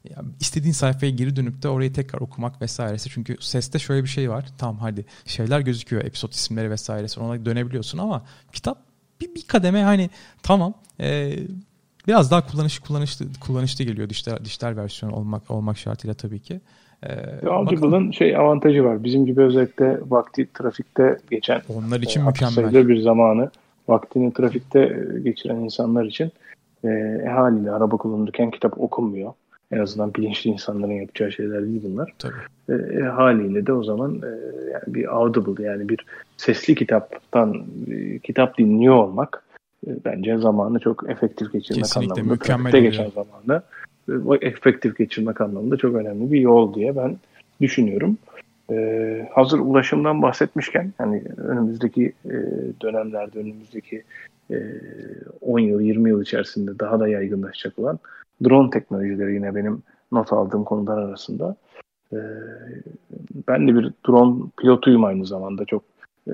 ya istediğin sayfaya geri dönüp de orayı tekrar okumak vesairesi. Çünkü seste şöyle bir şey var. Tamam hadi şeyler gözüküyor. Episod isimleri vesairesi. Ona dönebiliyorsun ama kitap bir, bir kademe hani tamam e, biraz daha kullanışlı kullanışlı kullanışlı geliyor dijital dijital versiyon olmak olmak şartıyla tabii ki. Ee, Audible'ın şey avantajı var. Bizim gibi özellikle vakti trafikte geçen onlar için e, mükemmel bir zamanı vaktini trafikte geçiren insanlar için e, haliyle araba kullanırken kitap okunmuyor. En azından bilinçli insanların yapacağı şeyler değil bunlar. Tabii. E, e, haliyle de o zaman e, yani bir audible yani bir sesli kitaptan e, kitap dinliyor olmak e, bence zamanı çok efektif geçirmek Kesinlikle, anlamında. mükemmel geçen zamanı e, efektif geçirmek anlamında çok önemli bir yol diye ben düşünüyorum. Ee, hazır ulaşımdan bahsetmişken hani önümüzdeki e, dönemlerde önümüzdeki e, 10 yıl 20 yıl içerisinde daha da yaygınlaşacak olan drone teknolojileri yine benim not aldığım konular arasında. E, ben de bir drone pilotuyum aynı zamanda. Çok e,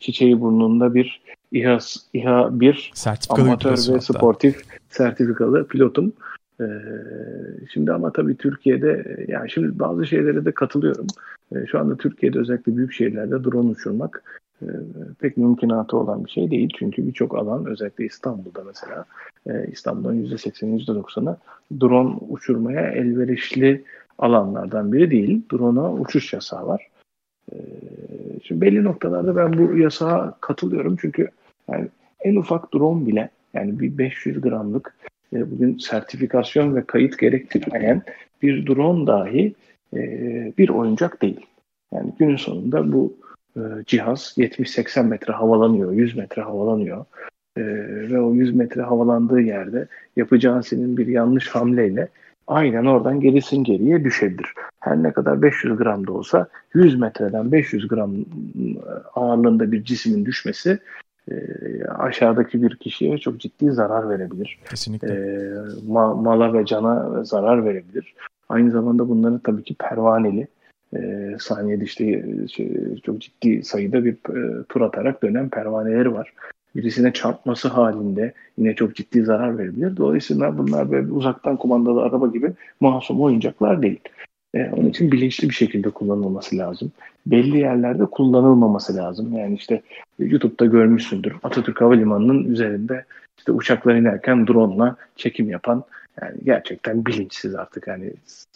çiçeği burnunda bir İHA, İHA 1 amatör ve sportif sertifikalı pilotum. Ee, şimdi ama tabii Türkiye'de yani şimdi bazı şeylere de katılıyorum. Ee, şu anda Türkiye'de özellikle büyük şehirlerde drone uçurmak e, pek mümkünatı olan bir şey değil. Çünkü birçok alan özellikle İstanbul'da mesela e, İstanbul'un %80'i %90'ı drone uçurmaya elverişli alanlardan biri değil. Drone'a uçuş yasağı var. E, şimdi belli noktalarda ben bu yasağa katılıyorum. Çünkü yani en ufak drone bile yani bir 500 gramlık bugün sertifikasyon ve kayıt gerektirmeyen bir drone dahi e, bir oyuncak değil. Yani günün sonunda bu e, cihaz 70-80 metre havalanıyor, 100 metre havalanıyor. E, ve o 100 metre havalandığı yerde yapacağın senin bir yanlış hamleyle aynen oradan gerisin geriye düşebilir. Her ne kadar 500 gram da olsa 100 metreden 500 gram ağırlığında bir cismin düşmesi e, aşağıdaki bir kişiye çok ciddi zarar verebilir. Kesinlikle. E, ma- mala ve cana zarar verebilir. Aynı zamanda bunların tabii ki pervaneli e, saniyede işte e, şey, çok ciddi sayıda bir e, tur atarak dönen pervaneleri var. Birisine çarpması halinde yine çok ciddi zarar verebilir. Dolayısıyla bunlar böyle uzaktan kumandalı araba gibi masum oyuncaklar değil. E, onun için bilinçli bir şekilde kullanılması lazım. Belli yerlerde kullanılmaması lazım. Yani işte YouTube'da görmüşsündür. Atatürk Havalimanı'nın üzerinde işte uçaklar inerken drone'la çekim yapan yani gerçekten bilinçsiz artık yani,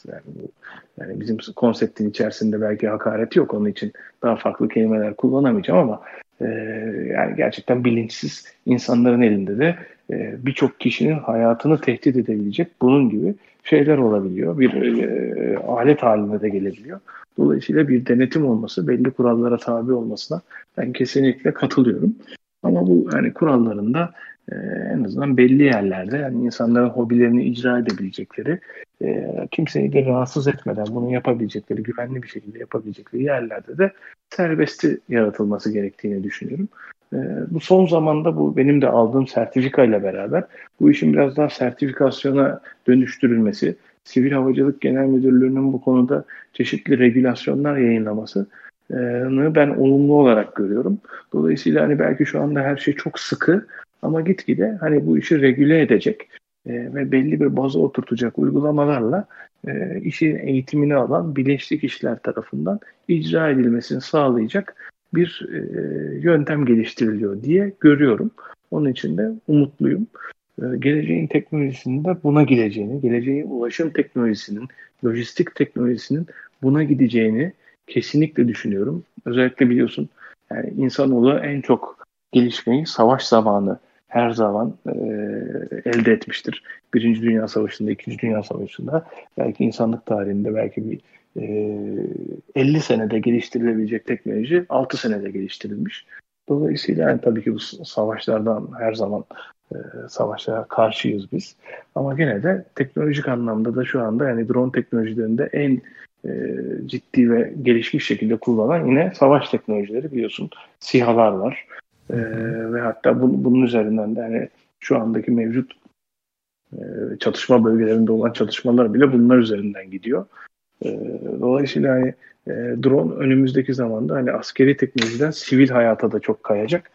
yani, yani bizim konseptin içerisinde belki hakaret yok onun için daha farklı kelimeler kullanamayacağım ama e, yani gerçekten bilinçsiz insanların elinde de e, birçok kişinin hayatını tehdit edebilecek bunun gibi şeyler olabiliyor. Bir e, alet haline de gelebiliyor. Dolayısıyla bir denetim olması, belli kurallara tabi olmasına ben kesinlikle katılıyorum. Ama bu yani kurallarında e, en azından belli yerlerde yani insanların hobilerini icra edebilecekleri, e, kimseyi de rahatsız etmeden bunu yapabilecekleri, güvenli bir şekilde yapabilecekleri yerlerde de serbesti yaratılması gerektiğini düşünüyorum. E, bu son zamanda bu benim de aldığım sertifika ile beraber bu işin biraz daha sertifikasyona dönüştürülmesi, Sivil Havacılık Genel Müdürlüğü'nün bu konuda çeşitli regülasyonlar yayınlaması ben olumlu olarak görüyorum. Dolayısıyla hani belki şu anda her şey çok sıkı ama gitgide hani bu işi regüle edecek e, ve belli bir baza oturtacak uygulamalarla e, işin eğitimini alan bilinçli kişiler tarafından icra edilmesini sağlayacak bir e, yöntem geliştiriliyor diye görüyorum. Onun için de umutluyum. E, geleceğin teknolojisinin de buna gideceğini, geleceğin ulaşım teknolojisinin, lojistik teknolojisinin buna gideceğini kesinlikle düşünüyorum. Özellikle biliyorsun yani insanoğlu en çok gelişmeyi savaş zamanı her zaman e, elde etmiştir. Birinci Dünya Savaşı'nda, İkinci Dünya Savaşı'nda belki insanlık tarihinde belki bir e, 50 senede geliştirilebilecek teknoloji 6 senede geliştirilmiş. Dolayısıyla yani tabii ki bu savaşlardan her zaman e, savaşlara karşıyız biz. Ama gene de teknolojik anlamda da şu anda yani drone teknolojilerinde en e, ciddi ve gelişmiş şekilde kullanan yine savaş teknolojileri biliyorsun sihalar var. E, ve hatta bu, bunun üzerinden de hani şu andaki mevcut e, çatışma bölgelerinde olan çatışmalar bile bunlar üzerinden gidiyor. E, dolayısıyla hani e, drone önümüzdeki zamanda hani askeri teknolojiden sivil hayata da çok kayacak.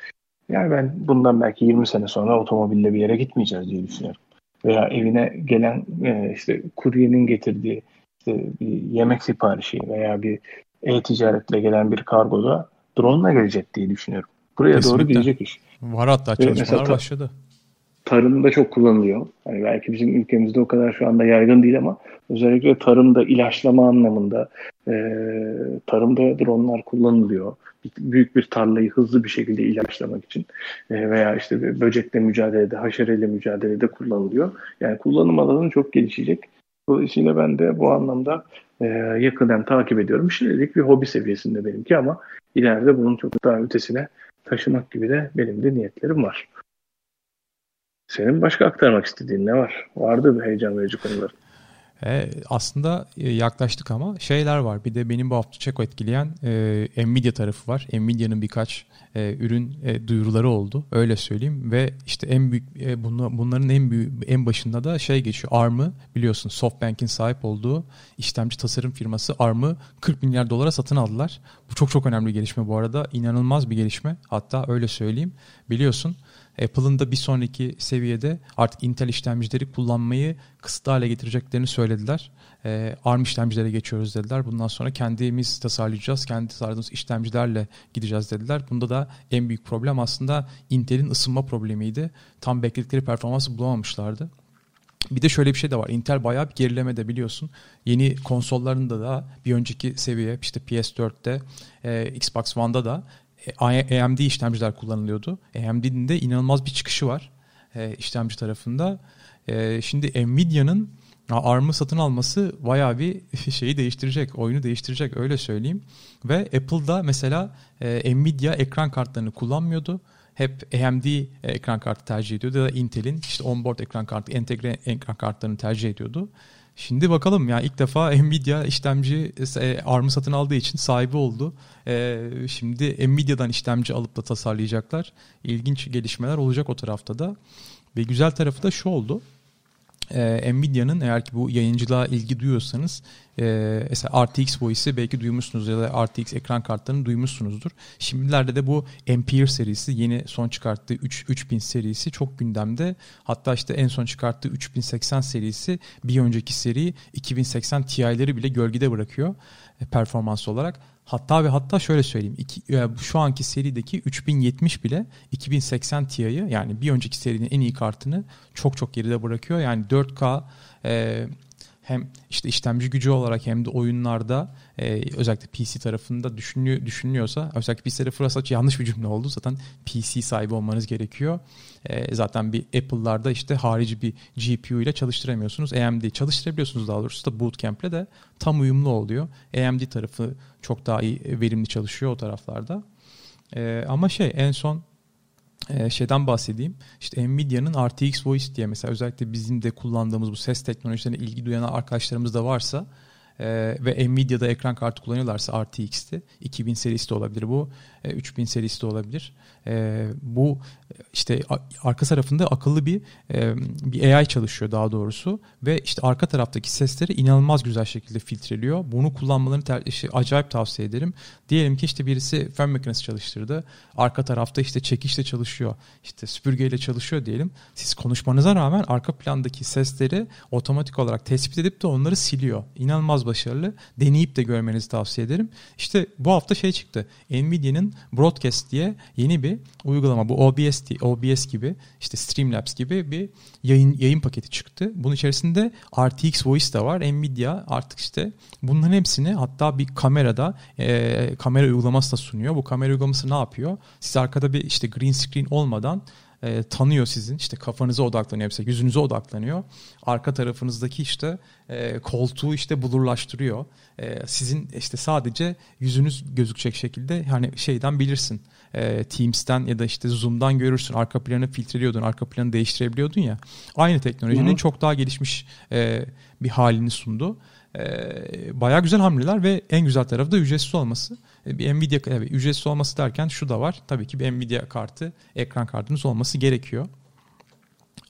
Yani ben bundan belki 20 sene sonra otomobille bir yere gitmeyeceğiz diye düşünüyorum. Veya evine gelen e, işte kuryenin getirdiği işte bir yemek siparişi veya bir e-ticaretle gelen bir kargoda drone ile gelecek diye düşünüyorum. Buraya Kesinlikle. doğru gidecek iş. Var hatta çalışmalar başladı tarımda çok kullanılıyor. Yani belki bizim ülkemizde o kadar şu anda yaygın değil ama özellikle tarımda ilaçlama anlamında e, tarımda dronlar kullanılıyor. Büyük bir tarlayı hızlı bir şekilde ilaçlamak için e, veya işte böcekle mücadelede, haşereyle mücadelede kullanılıyor. Yani kullanım alanı çok gelişecek. Dolayısıyla ben de bu anlamda e, yakından takip ediyorum. Şimdilik bir hobi seviyesinde benimki ama ileride bunun çok daha ötesine taşımak gibi de benim de niyetlerim var. Senin başka aktarmak istediğin ne var? Vardı bir heyecan verici konular. E, aslında e, yaklaştık ama şeyler var. Bir de benim bu hafta çok etkileyen e, Nvidia tarafı var. Nvidia'nın birkaç e, ürün e, duyuruları oldu. Öyle söyleyeyim ve işte en büyük e, bunla, bunların en büyük en başında da şey geçiyor. ARM'ı biliyorsun SoftBank'in sahip olduğu işlemci tasarım firması ARM'ı 40 milyar dolara satın aldılar. Bu çok çok önemli gelişme bu arada. İnanılmaz bir gelişme. Hatta öyle söyleyeyim. Biliyorsun Apple'ın da bir sonraki seviyede artık Intel işlemcileri kullanmayı kısıtlı hale getireceklerini söylediler. Ee, ARM işlemcilere geçiyoruz dediler. Bundan sonra kendimiz tasarlayacağız. Kendi tasarladığımız işlemcilerle gideceğiz dediler. Bunda da en büyük problem aslında Intel'in ısınma problemiydi. Tam bekledikleri performansı bulamamışlardı. Bir de şöyle bir şey de var. Intel bayağı bir gerileme de biliyorsun. Yeni konsollarında da bir önceki seviye işte PS4'te, e, Xbox One'da da AMD işlemciler kullanılıyordu. AMD'nin de inanılmaz bir çıkışı var e, işlemci tarafında. E, şimdi Nvidia'nın ARM'ı satın alması bayağı bir şeyi değiştirecek, oyunu değiştirecek öyle söyleyeyim. Ve Apple'da mesela e, Nvidia ekran kartlarını kullanmıyordu. Hep AMD ekran kartı tercih ediyordu ya da Intel'in işte onboard ekran kartı, entegre ekran kartlarını tercih ediyordu. Şimdi bakalım ya ilk defa Nvidia işlemci e, ARM'ı satın aldığı için sahibi oldu. E, şimdi Nvidia'dan işlemci alıp da tasarlayacaklar. İlginç gelişmeler olacak o tarafta da. Ve güzel tarafı da şu oldu e, Nvidia'nın eğer ki bu yayıncılığa ilgi duyuyorsanız e, mesela RTX Voice'i belki duymuşsunuz ya da RTX ekran kartlarını duymuşsunuzdur. Şimdilerde de bu Ampere serisi yeni son çıkarttığı 3, 3000 serisi çok gündemde. Hatta işte en son çıkarttığı 3080 serisi bir önceki seri 2080 Ti'leri bile gölgede bırakıyor e, performans olarak. Hatta ve hatta şöyle söyleyeyim. Iki, e, şu anki serideki 3070 bile 2080 Ti'yi yani bir önceki serinin en iyi kartını çok çok geride bırakıyor. Yani 4K e, hem işte işlemci gücü olarak hem de oyunlarda e, özellikle PC tarafında düşünülüyor, düşünülüyorsa özellikle PC tarafı yanlış bir cümle oldu. Zaten PC sahibi olmanız gerekiyor. E, zaten bir Apple'larda işte harici bir GPU ile çalıştıramıyorsunuz. AMD çalıştırabiliyorsunuz daha doğrusu da Bootcamp'le de tam uyumlu oluyor. AMD tarafı çok daha iyi verimli çalışıyor o taraflarda. E, ama şey en son e, şeyden bahsedeyim. İşte Nvidia'nın RTX Voice diye mesela özellikle bizim de kullandığımız bu ses teknolojilerine ilgi duyan arkadaşlarımız da varsa e, ve Nvidia'da ekran kartı kullanıyorlarsa RTX'te 2000 serisi de olabilir bu. E, 3000 serisi de olabilir. E, bu işte arka tarafında akıllı bir bir AI çalışıyor daha doğrusu ve işte arka taraftaki sesleri inanılmaz güzel şekilde filtreliyor. Bunu kullanmalarını ter, işte, acayip tavsiye ederim. Diyelim ki işte birisi fön makinesi çalıştırdı. Arka tarafta işte çekişle çalışıyor. İşte süpürgeyle çalışıyor diyelim. Siz konuşmanıza rağmen arka plandaki sesleri otomatik olarak tespit edip de onları siliyor. İnanılmaz başarılı. Deneyip de görmenizi tavsiye ederim. İşte bu hafta şey çıktı. Nvidia'nın Broadcast diye yeni bir uygulama. Bu OBS, OBS gibi işte Streamlabs gibi bir yayın yayın paketi çıktı. Bunun içerisinde RTX Voice da var. Nvidia artık işte bunların hepsini hatta bir kamerada e, kamera uygulaması da sunuyor. Bu kamera uygulaması ne yapıyor? Siz arkada bir işte green screen olmadan e, tanıyor sizin. işte kafanıza odaklanıyor mesela yüzünüze odaklanıyor. Arka tarafınızdaki işte e, koltuğu işte bulurlaştırıyor. E, sizin işte sadece yüzünüz gözükecek şekilde hani şeyden bilirsin. E, Teams'ten ya da işte Zoom'dan görürsün. Arka planı filtreliyordun, arka planı değiştirebiliyordun ya. Aynı teknolojinin Hı-hı. çok daha gelişmiş e, bir halini sundu. E, bayağı güzel hamleler ve en güzel tarafı da ücretsiz olması. E, bir Nvidia evet, ücretsiz olması derken şu da var. Tabii ki bir Nvidia kartı, ekran kartınız olması gerekiyor.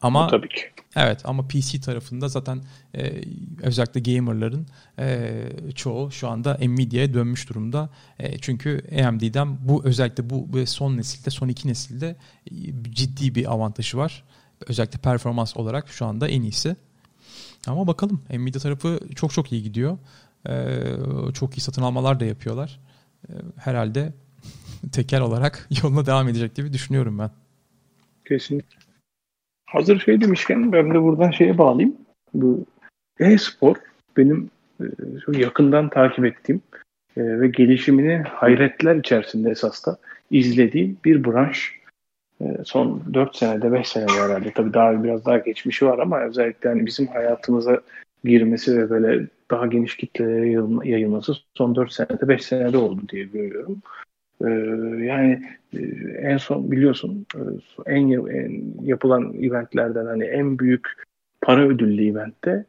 Ama tabii ki. Evet ama PC tarafında zaten e, özellikle gamerların e, çoğu şu anda Nvidia'ya dönmüş durumda. E, çünkü AMD'den bu özellikle bu, bu son nesilde, son iki nesilde e, ciddi bir avantajı var. Özellikle performans olarak şu anda en iyisi. Ama bakalım Nvidia tarafı çok çok iyi gidiyor. E, çok iyi satın almalar da yapıyorlar. E, herhalde tekel olarak yoluna devam edecek gibi düşünüyorum ben. Kesinlikle. Hazır şey demişken ben de buradan şeye bağlayayım. Bu e-spor benim e, çok yakından takip ettiğim e, ve gelişimini hayretler içerisinde esas da izlediğim bir branş. E, son 4 senede 5 senede herhalde tabii daha biraz daha geçmişi var ama özellikle hani bizim hayatımıza girmesi ve böyle daha geniş kitlelere yayılması son 4 senede 5 senede oldu diye görüyorum. Ee, yani e, en son biliyorsun e, en, en yapılan eventlerden hani en büyük para ödüllü eventte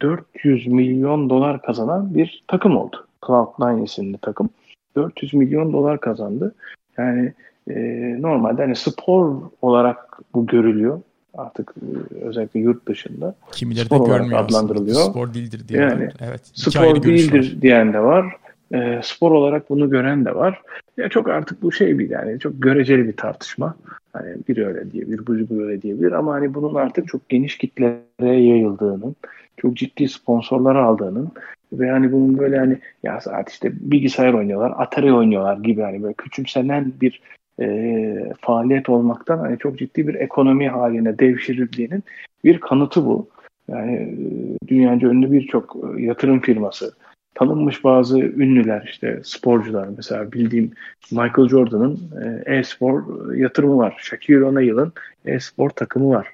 400 e, milyon dolar kazanan bir takım oldu. Cloud9 isimli takım. 400 milyon dolar kazandı. Yani e, normalde hani spor olarak bu görülüyor. Artık e, özellikle yurt dışında. Kimileri spor de görmüyor adlandırılıyor. Spor değildir diye. Yani, evet. Spor değildir diyen de var e, spor olarak bunu gören de var. Ya çok artık bu şey bir yani çok göreceli bir tartışma. Hani biri öyle diyebilir, biri öyle diyebilir ama hani bunun artık çok geniş kitlere yayıldığının, çok ciddi sponsorlar aldığının ve hani bunun böyle hani ya saat işte bilgisayar oynuyorlar, Atari oynuyorlar gibi hani böyle küçümsenen bir e, faaliyet olmaktan hani çok ciddi bir ekonomi haline devşirildiğinin bir kanıtı bu. Yani e, dünyaca ünlü birçok e, yatırım firması, tanınmış bazı ünlüler işte sporcular mesela bildiğim Michael Jordan'ın e, e-spor yatırımı var. Shaquille O'Neal'ın e-spor takımı var.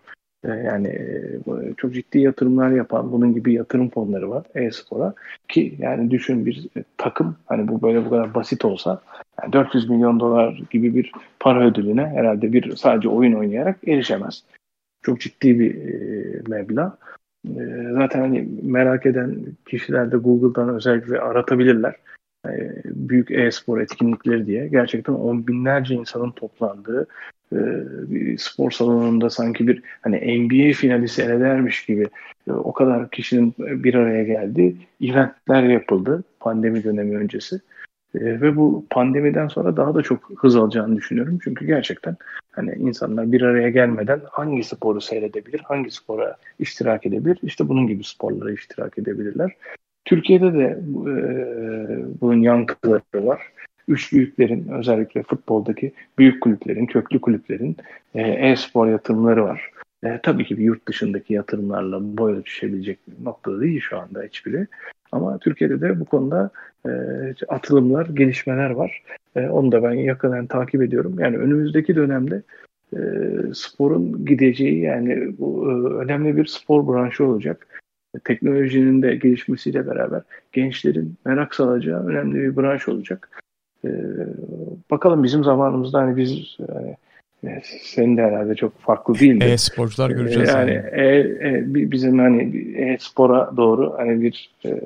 E, yani e, çok ciddi yatırımlar yapan bunun gibi yatırım fonları var e-spora ki yani düşün bir takım hani bu böyle bu kadar basit olsa yani 400 milyon dolar gibi bir para ödülüne herhalde bir sadece oyun oynayarak erişemez. Çok ciddi bir e, meblağ. Zaten hani merak eden kişiler de Google'dan özellikle aratabilirler. Büyük e-spor etkinlikleri diye. Gerçekten on binlerce insanın toplandığı bir spor salonunda sanki bir hani NBA finali seyredermiş gibi e, o kadar kişinin bir araya geldiği eventler yapıldı pandemi dönemi öncesi. E, ve bu pandemiden sonra daha da çok hız alacağını düşünüyorum. Çünkü gerçekten hani insanlar bir araya gelmeden hangi sporu seyredebilir, hangi spora iştirak edebilir? İşte bunun gibi sporlara iştirak edebilirler. Türkiye'de de e, bunun yankıları var. Üç büyüklerin özellikle futboldaki büyük kulüplerin, köklü kulüplerin e, e-spor yatırımları var. E, tabii ki bir yurt dışındaki yatırımlarla boy ölçüşebilecek noktada değil şu anda hiçbiri. Ama Türkiye'de de bu konuda e, atılımlar, gelişmeler var. E, onu da ben yakından takip ediyorum. Yani önümüzdeki dönemde e, sporun gideceği yani bu e, önemli bir spor branşı olacak. Teknolojinin de gelişmesiyle beraber gençlerin merak salacağı önemli bir branş olacak. E, bakalım bizim zamanımızda hani biz yani, e, senin de herhalde çok farklı değil. E-sporcular göreceğiz. Yani, yani. E, e, bizim hani e-spora doğru hani bir e,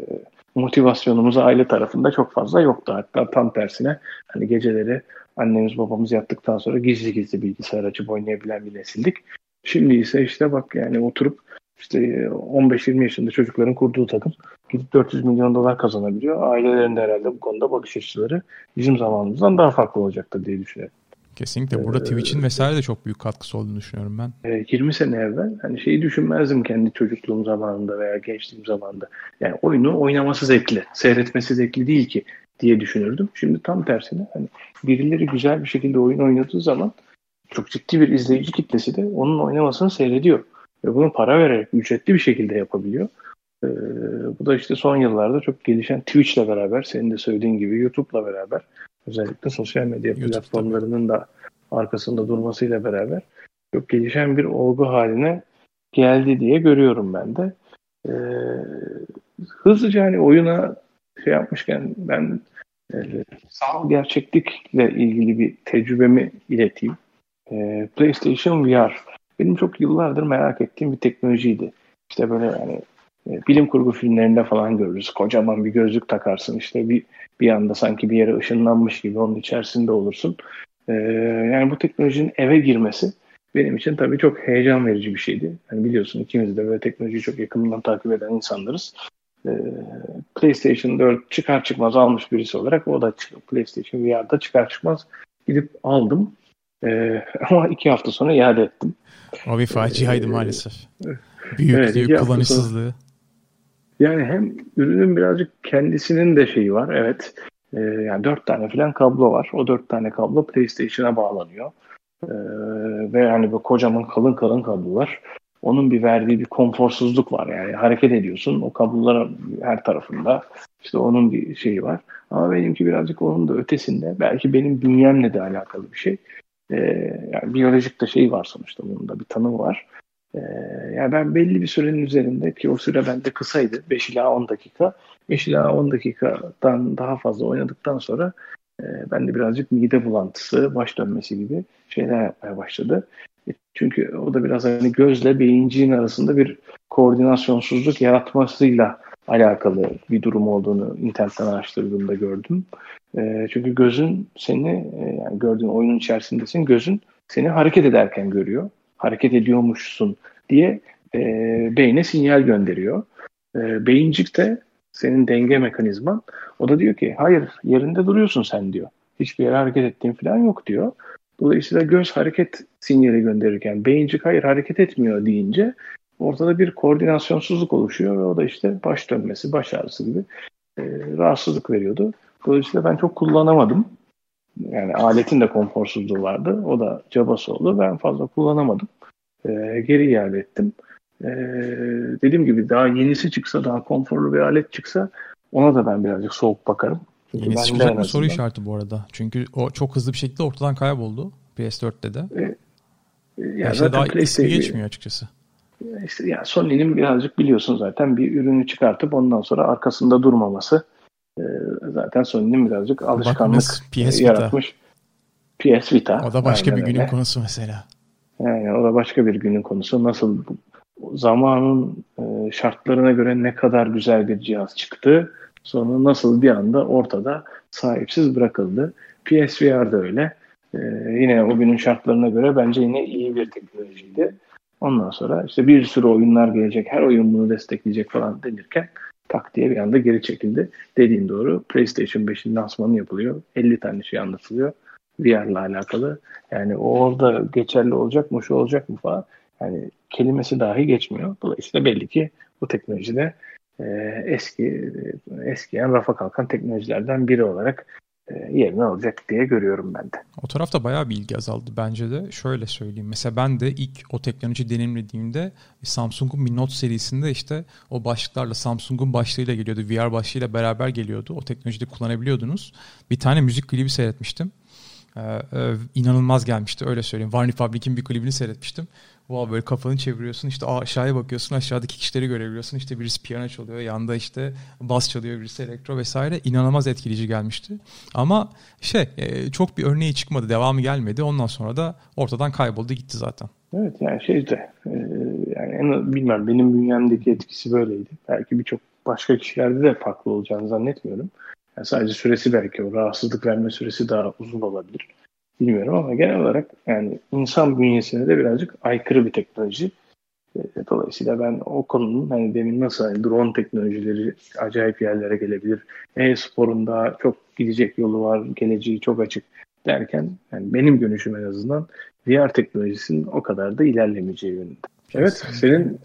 motivasyonumuz aile tarafında çok fazla yoktu. Hatta tam tersine hani geceleri annemiz babamız yattıktan sonra gizli gizli bilgisayar açıp oynayabilen bir nesildik. Şimdi ise işte bak yani oturup işte 15-20 yaşında çocukların kurduğu takım gidip 400 milyon dolar kazanabiliyor. Ailelerin de herhalde bu konuda bakış açıları bizim zamanımızdan daha farklı olacaktır diye düşünüyorum. Kesinlikle. Burada ee, Twitch'in vesaire de çok büyük katkısı olduğunu düşünüyorum ben. 20 sene evvel hani şeyi düşünmezdim kendi çocukluğum zamanında veya gençliğim zamanında. Yani oyunu oynaması zevkli, seyretmesi zevkli değil ki diye düşünürdüm. Şimdi tam tersine hani birileri güzel bir şekilde oyun oynadığı zaman çok ciddi bir izleyici kitlesi de onun oynamasını seyrediyor. Ve bunu para vererek ücretli bir şekilde yapabiliyor. Ee, bu da işte son yıllarda çok gelişen Twitch'le beraber, senin de söylediğin gibi YouTube'la beraber özellikle sosyal medya YouTube'da. platformlarının da arkasında durmasıyla beraber çok gelişen bir olgu haline geldi diye görüyorum ben de. E, hızlıca hani oyuna şey yapmışken ben e, sanal gerçeklikle ilgili bir tecrübemi ileteyim. E, PlayStation VR benim çok yıllardır merak ettiğim bir teknolojiydi. İşte böyle yani e, bilim kurgu filmlerinde falan görürüz. Kocaman bir gözlük takarsın işte bir bir anda sanki bir yere ışınlanmış gibi onun içerisinde olursun. E, yani bu teknolojinin eve girmesi benim için tabii çok heyecan verici bir şeydi. Yani biliyorsun ikimiz de böyle teknolojiyi çok yakından takip eden insanlarız. E, PlayStation 4 çıkar çıkmaz almış birisi olarak o da PlayStation VR'da çıkar çıkmaz gidip aldım. E, ama iki hafta sonra iade ettim. O bir faciaydı ee, maalesef. Büyüklüğü, evet, kullanışsızlığı. Yani hem ürünün birazcık kendisinin de şeyi var. Evet. E, yani dört tane falan kablo var. O dört tane kablo PlayStation'a bağlanıyor. E, ve yani bu kocaman kalın kalın kablolar. Onun bir verdiği bir konforsuzluk var. Yani hareket ediyorsun. O kablolar her tarafında. İşte onun bir şeyi var. Ama benimki birazcık onun da ötesinde. Belki benim bünyemle de alakalı bir şey. Ee, yani biyolojik de şey var sonuçta. Bunun da bir tanımı var. Ee, yani ben belli bir sürenin üzerinde ki o süre bende kısaydı. 5 ila 10 dakika. 5 ila 10 dakikadan daha fazla oynadıktan sonra e, bende birazcık mide bulantısı, baş dönmesi gibi şeyler yapmaya başladı. E, çünkü o da biraz hani gözle beyinciğin arasında bir koordinasyonsuzluk yaratmasıyla alakalı bir durum olduğunu internetten araştırdığımda gördüm. E, çünkü gözün seni e, yani gördüğün oyunun içerisindesin gözün seni hareket ederken görüyor hareket ediyormuşsun diye e, beyne sinyal gönderiyor. E, beyincik de senin denge mekanizman. O da diyor ki hayır yerinde duruyorsun sen diyor. Hiçbir yere hareket ettiğin falan yok diyor. Dolayısıyla göz hareket sinyali gönderirken beyincik hayır hareket etmiyor deyince ortada bir koordinasyonsuzluk oluşuyor ve o da işte baş dönmesi, baş ağrısı gibi e, rahatsızlık veriyordu. Dolayısıyla ben çok kullanamadım. Yani aletin de konforsuzluğu vardı. O da cabası oldu. Ben fazla kullanamadım. E, geri iade ettim. E, dediğim gibi daha yenisi çıksa, daha konforlu bir alet çıksa ona da ben birazcık soğuk bakarım. Çünkü yenisi çıkacak mı soru işareti bu arada. Çünkü o çok hızlı bir şekilde ortadan kayboldu. PS4'te de. E, ya zaten daha ismi geçmiyor açıkçası. İşte yani Sony'nin birazcık biliyorsun zaten bir ürünü çıkartıp ondan sonra arkasında durmaması e, zaten Sony'nin birazcık alışkanlık PS yaratmış. PS Vita. O da başka bir günün öyle. konusu mesela. Yani o da başka bir günün konusu. Nasıl zamanın e, şartlarına göre ne kadar güzel bir cihaz çıktı. Sonra nasıl bir anda ortada sahipsiz bırakıldı. PSVR da öyle. Ee, yine o günün şartlarına göre bence yine iyi bir teknolojiydi. Ondan sonra işte bir sürü oyunlar gelecek, her oyun bunu destekleyecek falan denirken tak diye bir anda geri çekildi. Dediğin doğru. PlayStation 5'in lansmanı yapılıyor. 50 tane şey anlatılıyor. VR'la alakalı. Yani o orada geçerli olacak mı, şu olacak mı falan. Yani kelimesi dahi geçmiyor. Dolayısıyla belli ki bu teknolojide e, eski eskiyen rafa kalkan teknolojilerden biri olarak e, yerini alacak diye görüyorum ben de. O tarafta bayağı bir ilgi azaldı bence de. Şöyle söyleyeyim. Mesela ben de ilk o teknoloji deneyimlediğimde Samsung'un bir Note serisinde işte o başlıklarla Samsung'un başlığıyla geliyordu. VR başlığıyla beraber geliyordu. O teknolojide kullanabiliyordunuz. Bir tane müzik klibi seyretmiştim. Ee, e, inanılmaz gelmişti öyle söyleyeyim. One Republic'in bir klibini seyretmiştim. Wow, böyle kafanı çeviriyorsun işte aşağıya bakıyorsun aşağıdaki kişileri görebiliyorsun. İşte birisi piyano çalıyor yanda işte bas çalıyor birisi elektro vesaire. İnanılmaz etkileyici gelmişti. Ama şey e, çok bir örneği çıkmadı devamı gelmedi. Ondan sonra da ortadan kayboldu gitti zaten. Evet yani şeyde e, yani en, bilmem benim bünyemdeki etkisi böyleydi. Belki birçok başka kişilerde de farklı olacağını zannetmiyorum. Yani sadece süresi belki o rahatsızlık verme süresi daha uzun olabilir. Bilmiyorum ama genel olarak yani insan bünyesine de birazcık aykırı bir teknoloji. E, dolayısıyla ben o konunun hani demin nasıl hani drone teknolojileri acayip yerlere gelebilir. E-sporun daha çok gidecek yolu var, geleceği çok açık derken yani benim görüşüm en azından VR teknolojisinin o kadar da ilerlemeyeceği yönünde. Evet, senin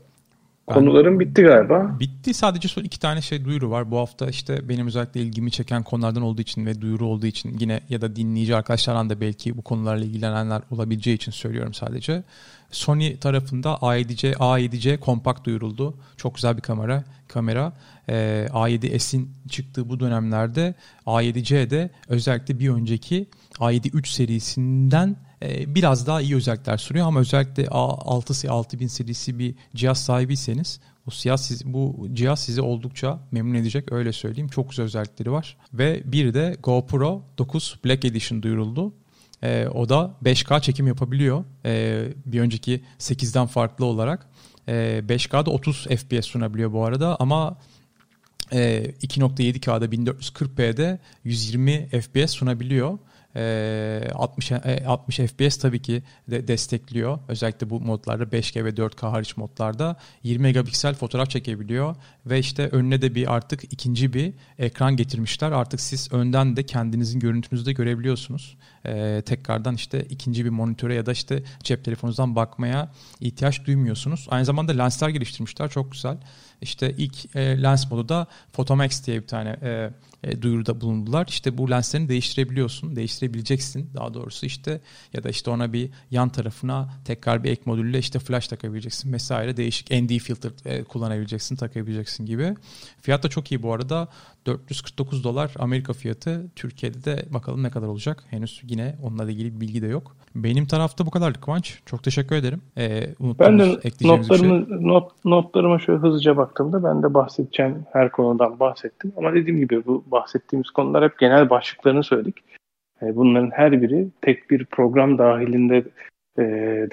Konuların bitti galiba. Bitti. Sadece son iki tane şey duyuru var. Bu hafta işte benim özellikle ilgimi çeken konulardan olduğu için ve duyuru olduğu için yine ya da dinleyici arkadaşlardan da belki bu konularla ilgilenenler olabileceği için söylüyorum sadece. Sony tarafında A7C, A7C kompakt duyuruldu. Çok güzel bir kamera. kamera. Ee, A7S'in çıktığı bu dönemlerde A7C de özellikle bir önceki A7 3 serisinden e, biraz daha iyi özellikler sunuyor ama özellikle A6 6000 serisi bir cihaz sahibiyseniz bu cihaz siz, bu cihaz sizi oldukça memnun edecek öyle söyleyeyim. Çok güzel özellikleri var. Ve bir de GoPro 9 Black Edition duyuruldu. E, o da 5K çekim yapabiliyor. E, bir önceki 8'den farklı olarak. E, 5K'da 30 FPS sunabiliyor bu arada ama e, 2.7K'da 1440p'de 120 FPS sunabiliyor. 60 60 FPS tabii ki de destekliyor. Özellikle bu modlarda 5G ve 4K hariç modlarda 20 megapiksel fotoğraf çekebiliyor ve işte önüne de bir artık ikinci bir ekran getirmişler. Artık siz önden de kendinizin görüntünüzü de görebiliyorsunuz. Ee, tekrardan işte ikinci bir monitöre ya da işte cep telefonunuzdan bakmaya ihtiyaç duymuyorsunuz. Aynı zamanda lensler geliştirmişler. Çok güzel. İşte ilk e, lens modu da Photomax diye bir tane e, e, duyuruda bulundular. İşte bu lenslerini değiştirebiliyorsun, değiştirebileceksin daha doğrusu işte ya da işte ona bir yan tarafına tekrar bir ek modülle işte flash takabileceksin vesaire değişik ND filter e, kullanabileceksin, takabileceksin gibi. Fiyat da çok iyi bu arada. 449 dolar Amerika fiyatı. Türkiye'de de bakalım ne kadar olacak. Henüz yine onunla ilgili bir bilgi de yok. Benim tarafta bu kadarlık Kıvanç. Çok teşekkür ederim. Ee, ben de notlarımı, şey. not, notlarıma şöyle hızlıca baktığımda ben de bahsedeceğim her konudan bahsettim. Ama dediğim gibi bu bahsettiğimiz konular hep genel başlıklarını söyledik. Ee, bunların her biri tek bir program dahilinde e,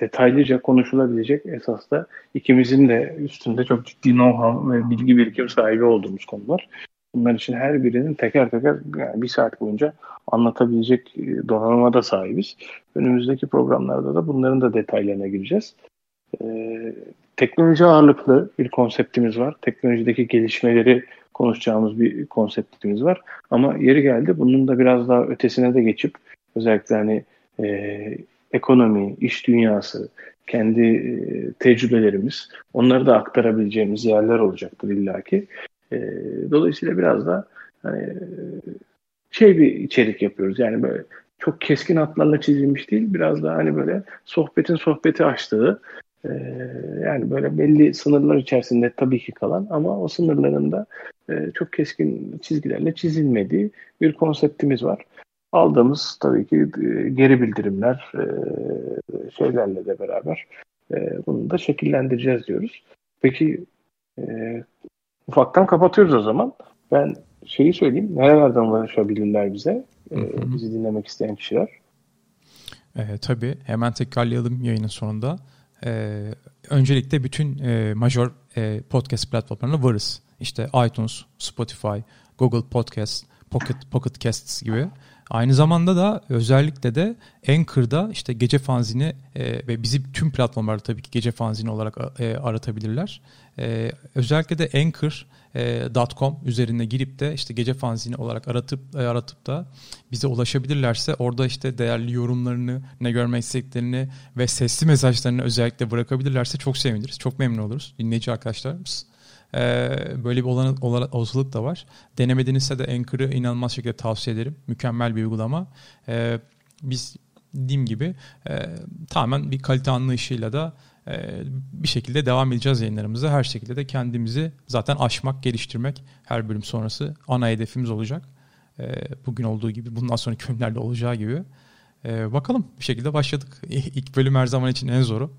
detaylıca konuşulabilecek esas da ikimizin de üstünde çok ciddi know-how ve bilgi birikim sahibi olduğumuz konular. Bunlar için her birinin teker teker yani bir saat boyunca anlatabilecek e, donanıma da sahibiz. Önümüzdeki programlarda da bunların da detaylarına gireceğiz. Ee, teknoloji ağırlıklı bir konseptimiz var. Teknolojideki gelişmeleri konuşacağımız bir konseptimiz var. Ama yeri geldi bunun da biraz daha ötesine de geçip özellikle hani e, ekonomi, iş dünyası, kendi e, tecrübelerimiz onları da aktarabileceğimiz yerler olacaktır illaki. E, dolayısıyla biraz da hani şey bir içerik yapıyoruz. Yani böyle çok keskin hatlarla çizilmiş değil. Biraz daha hani böyle sohbetin sohbeti açtığı e, yani böyle belli sınırlar içerisinde tabii ki kalan ama o sınırlarında e, çok keskin çizgilerle çizilmediği bir konseptimiz var. Aldığımız tabii ki e, geri bildirimler e, şeylerle de beraber e, bunu da şekillendireceğiz diyoruz. Peki e, ufaktan kapatıyoruz o zaman. Ben şeyi söyleyeyim. Nerelerden ulaşabilirler bize? Hı hı. bizi dinlemek isteyen kişiler. E, tabii. Hemen tekrarlayalım yayının sonunda. E, öncelikle bütün e, major e, podcast platformlarına varız. İşte iTunes, Spotify, Google Podcast, Pocket, Pocket Casts gibi. Aynı zamanda da özellikle de Anchor'da işte gece fanzini e, ve bizi tüm platformlarda tabii ki gece fanzini olarak e, aratabilirler. E, özellikle de Anchor.com e, üzerine girip de işte gece fanzini olarak aratıp e, aratıp da bize ulaşabilirlerse orada işte değerli yorumlarını, ne görmek istediklerini ve sesli mesajlarını özellikle bırakabilirlerse çok seviniriz. Çok memnun oluruz dinleyici arkadaşlarımız. Ee, böyle bir olan, olasılık da var. Denemedinizse de Anchor'ı inanılmaz şekilde tavsiye ederim. Mükemmel bir uygulama. Ee, biz dediğim gibi e, tamamen bir kalite anlayışıyla da e, bir şekilde devam edeceğiz yayınlarımıza. Her şekilde de kendimizi zaten aşmak, geliştirmek her bölüm sonrası ana hedefimiz olacak. E, bugün olduğu gibi, bundan sonraki bölümlerde olacağı gibi. bakalım bir şekilde başladık. İlk bölüm her zaman için en zoru.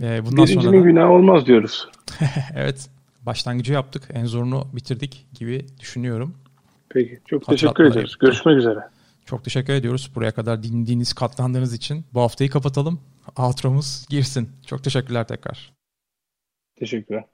bundan Birincinin sonra da... günah olmaz diyoruz. evet başlangıcı yaptık. En zorunu bitirdik gibi düşünüyorum. Peki. Çok teşekkür ederiz. Görüşmek üzere. Çok teşekkür ediyoruz buraya kadar dinlediğiniz, katlandığınız için. Bu haftayı kapatalım. Outro'muz girsin. Çok teşekkürler tekrar. Teşekkürler.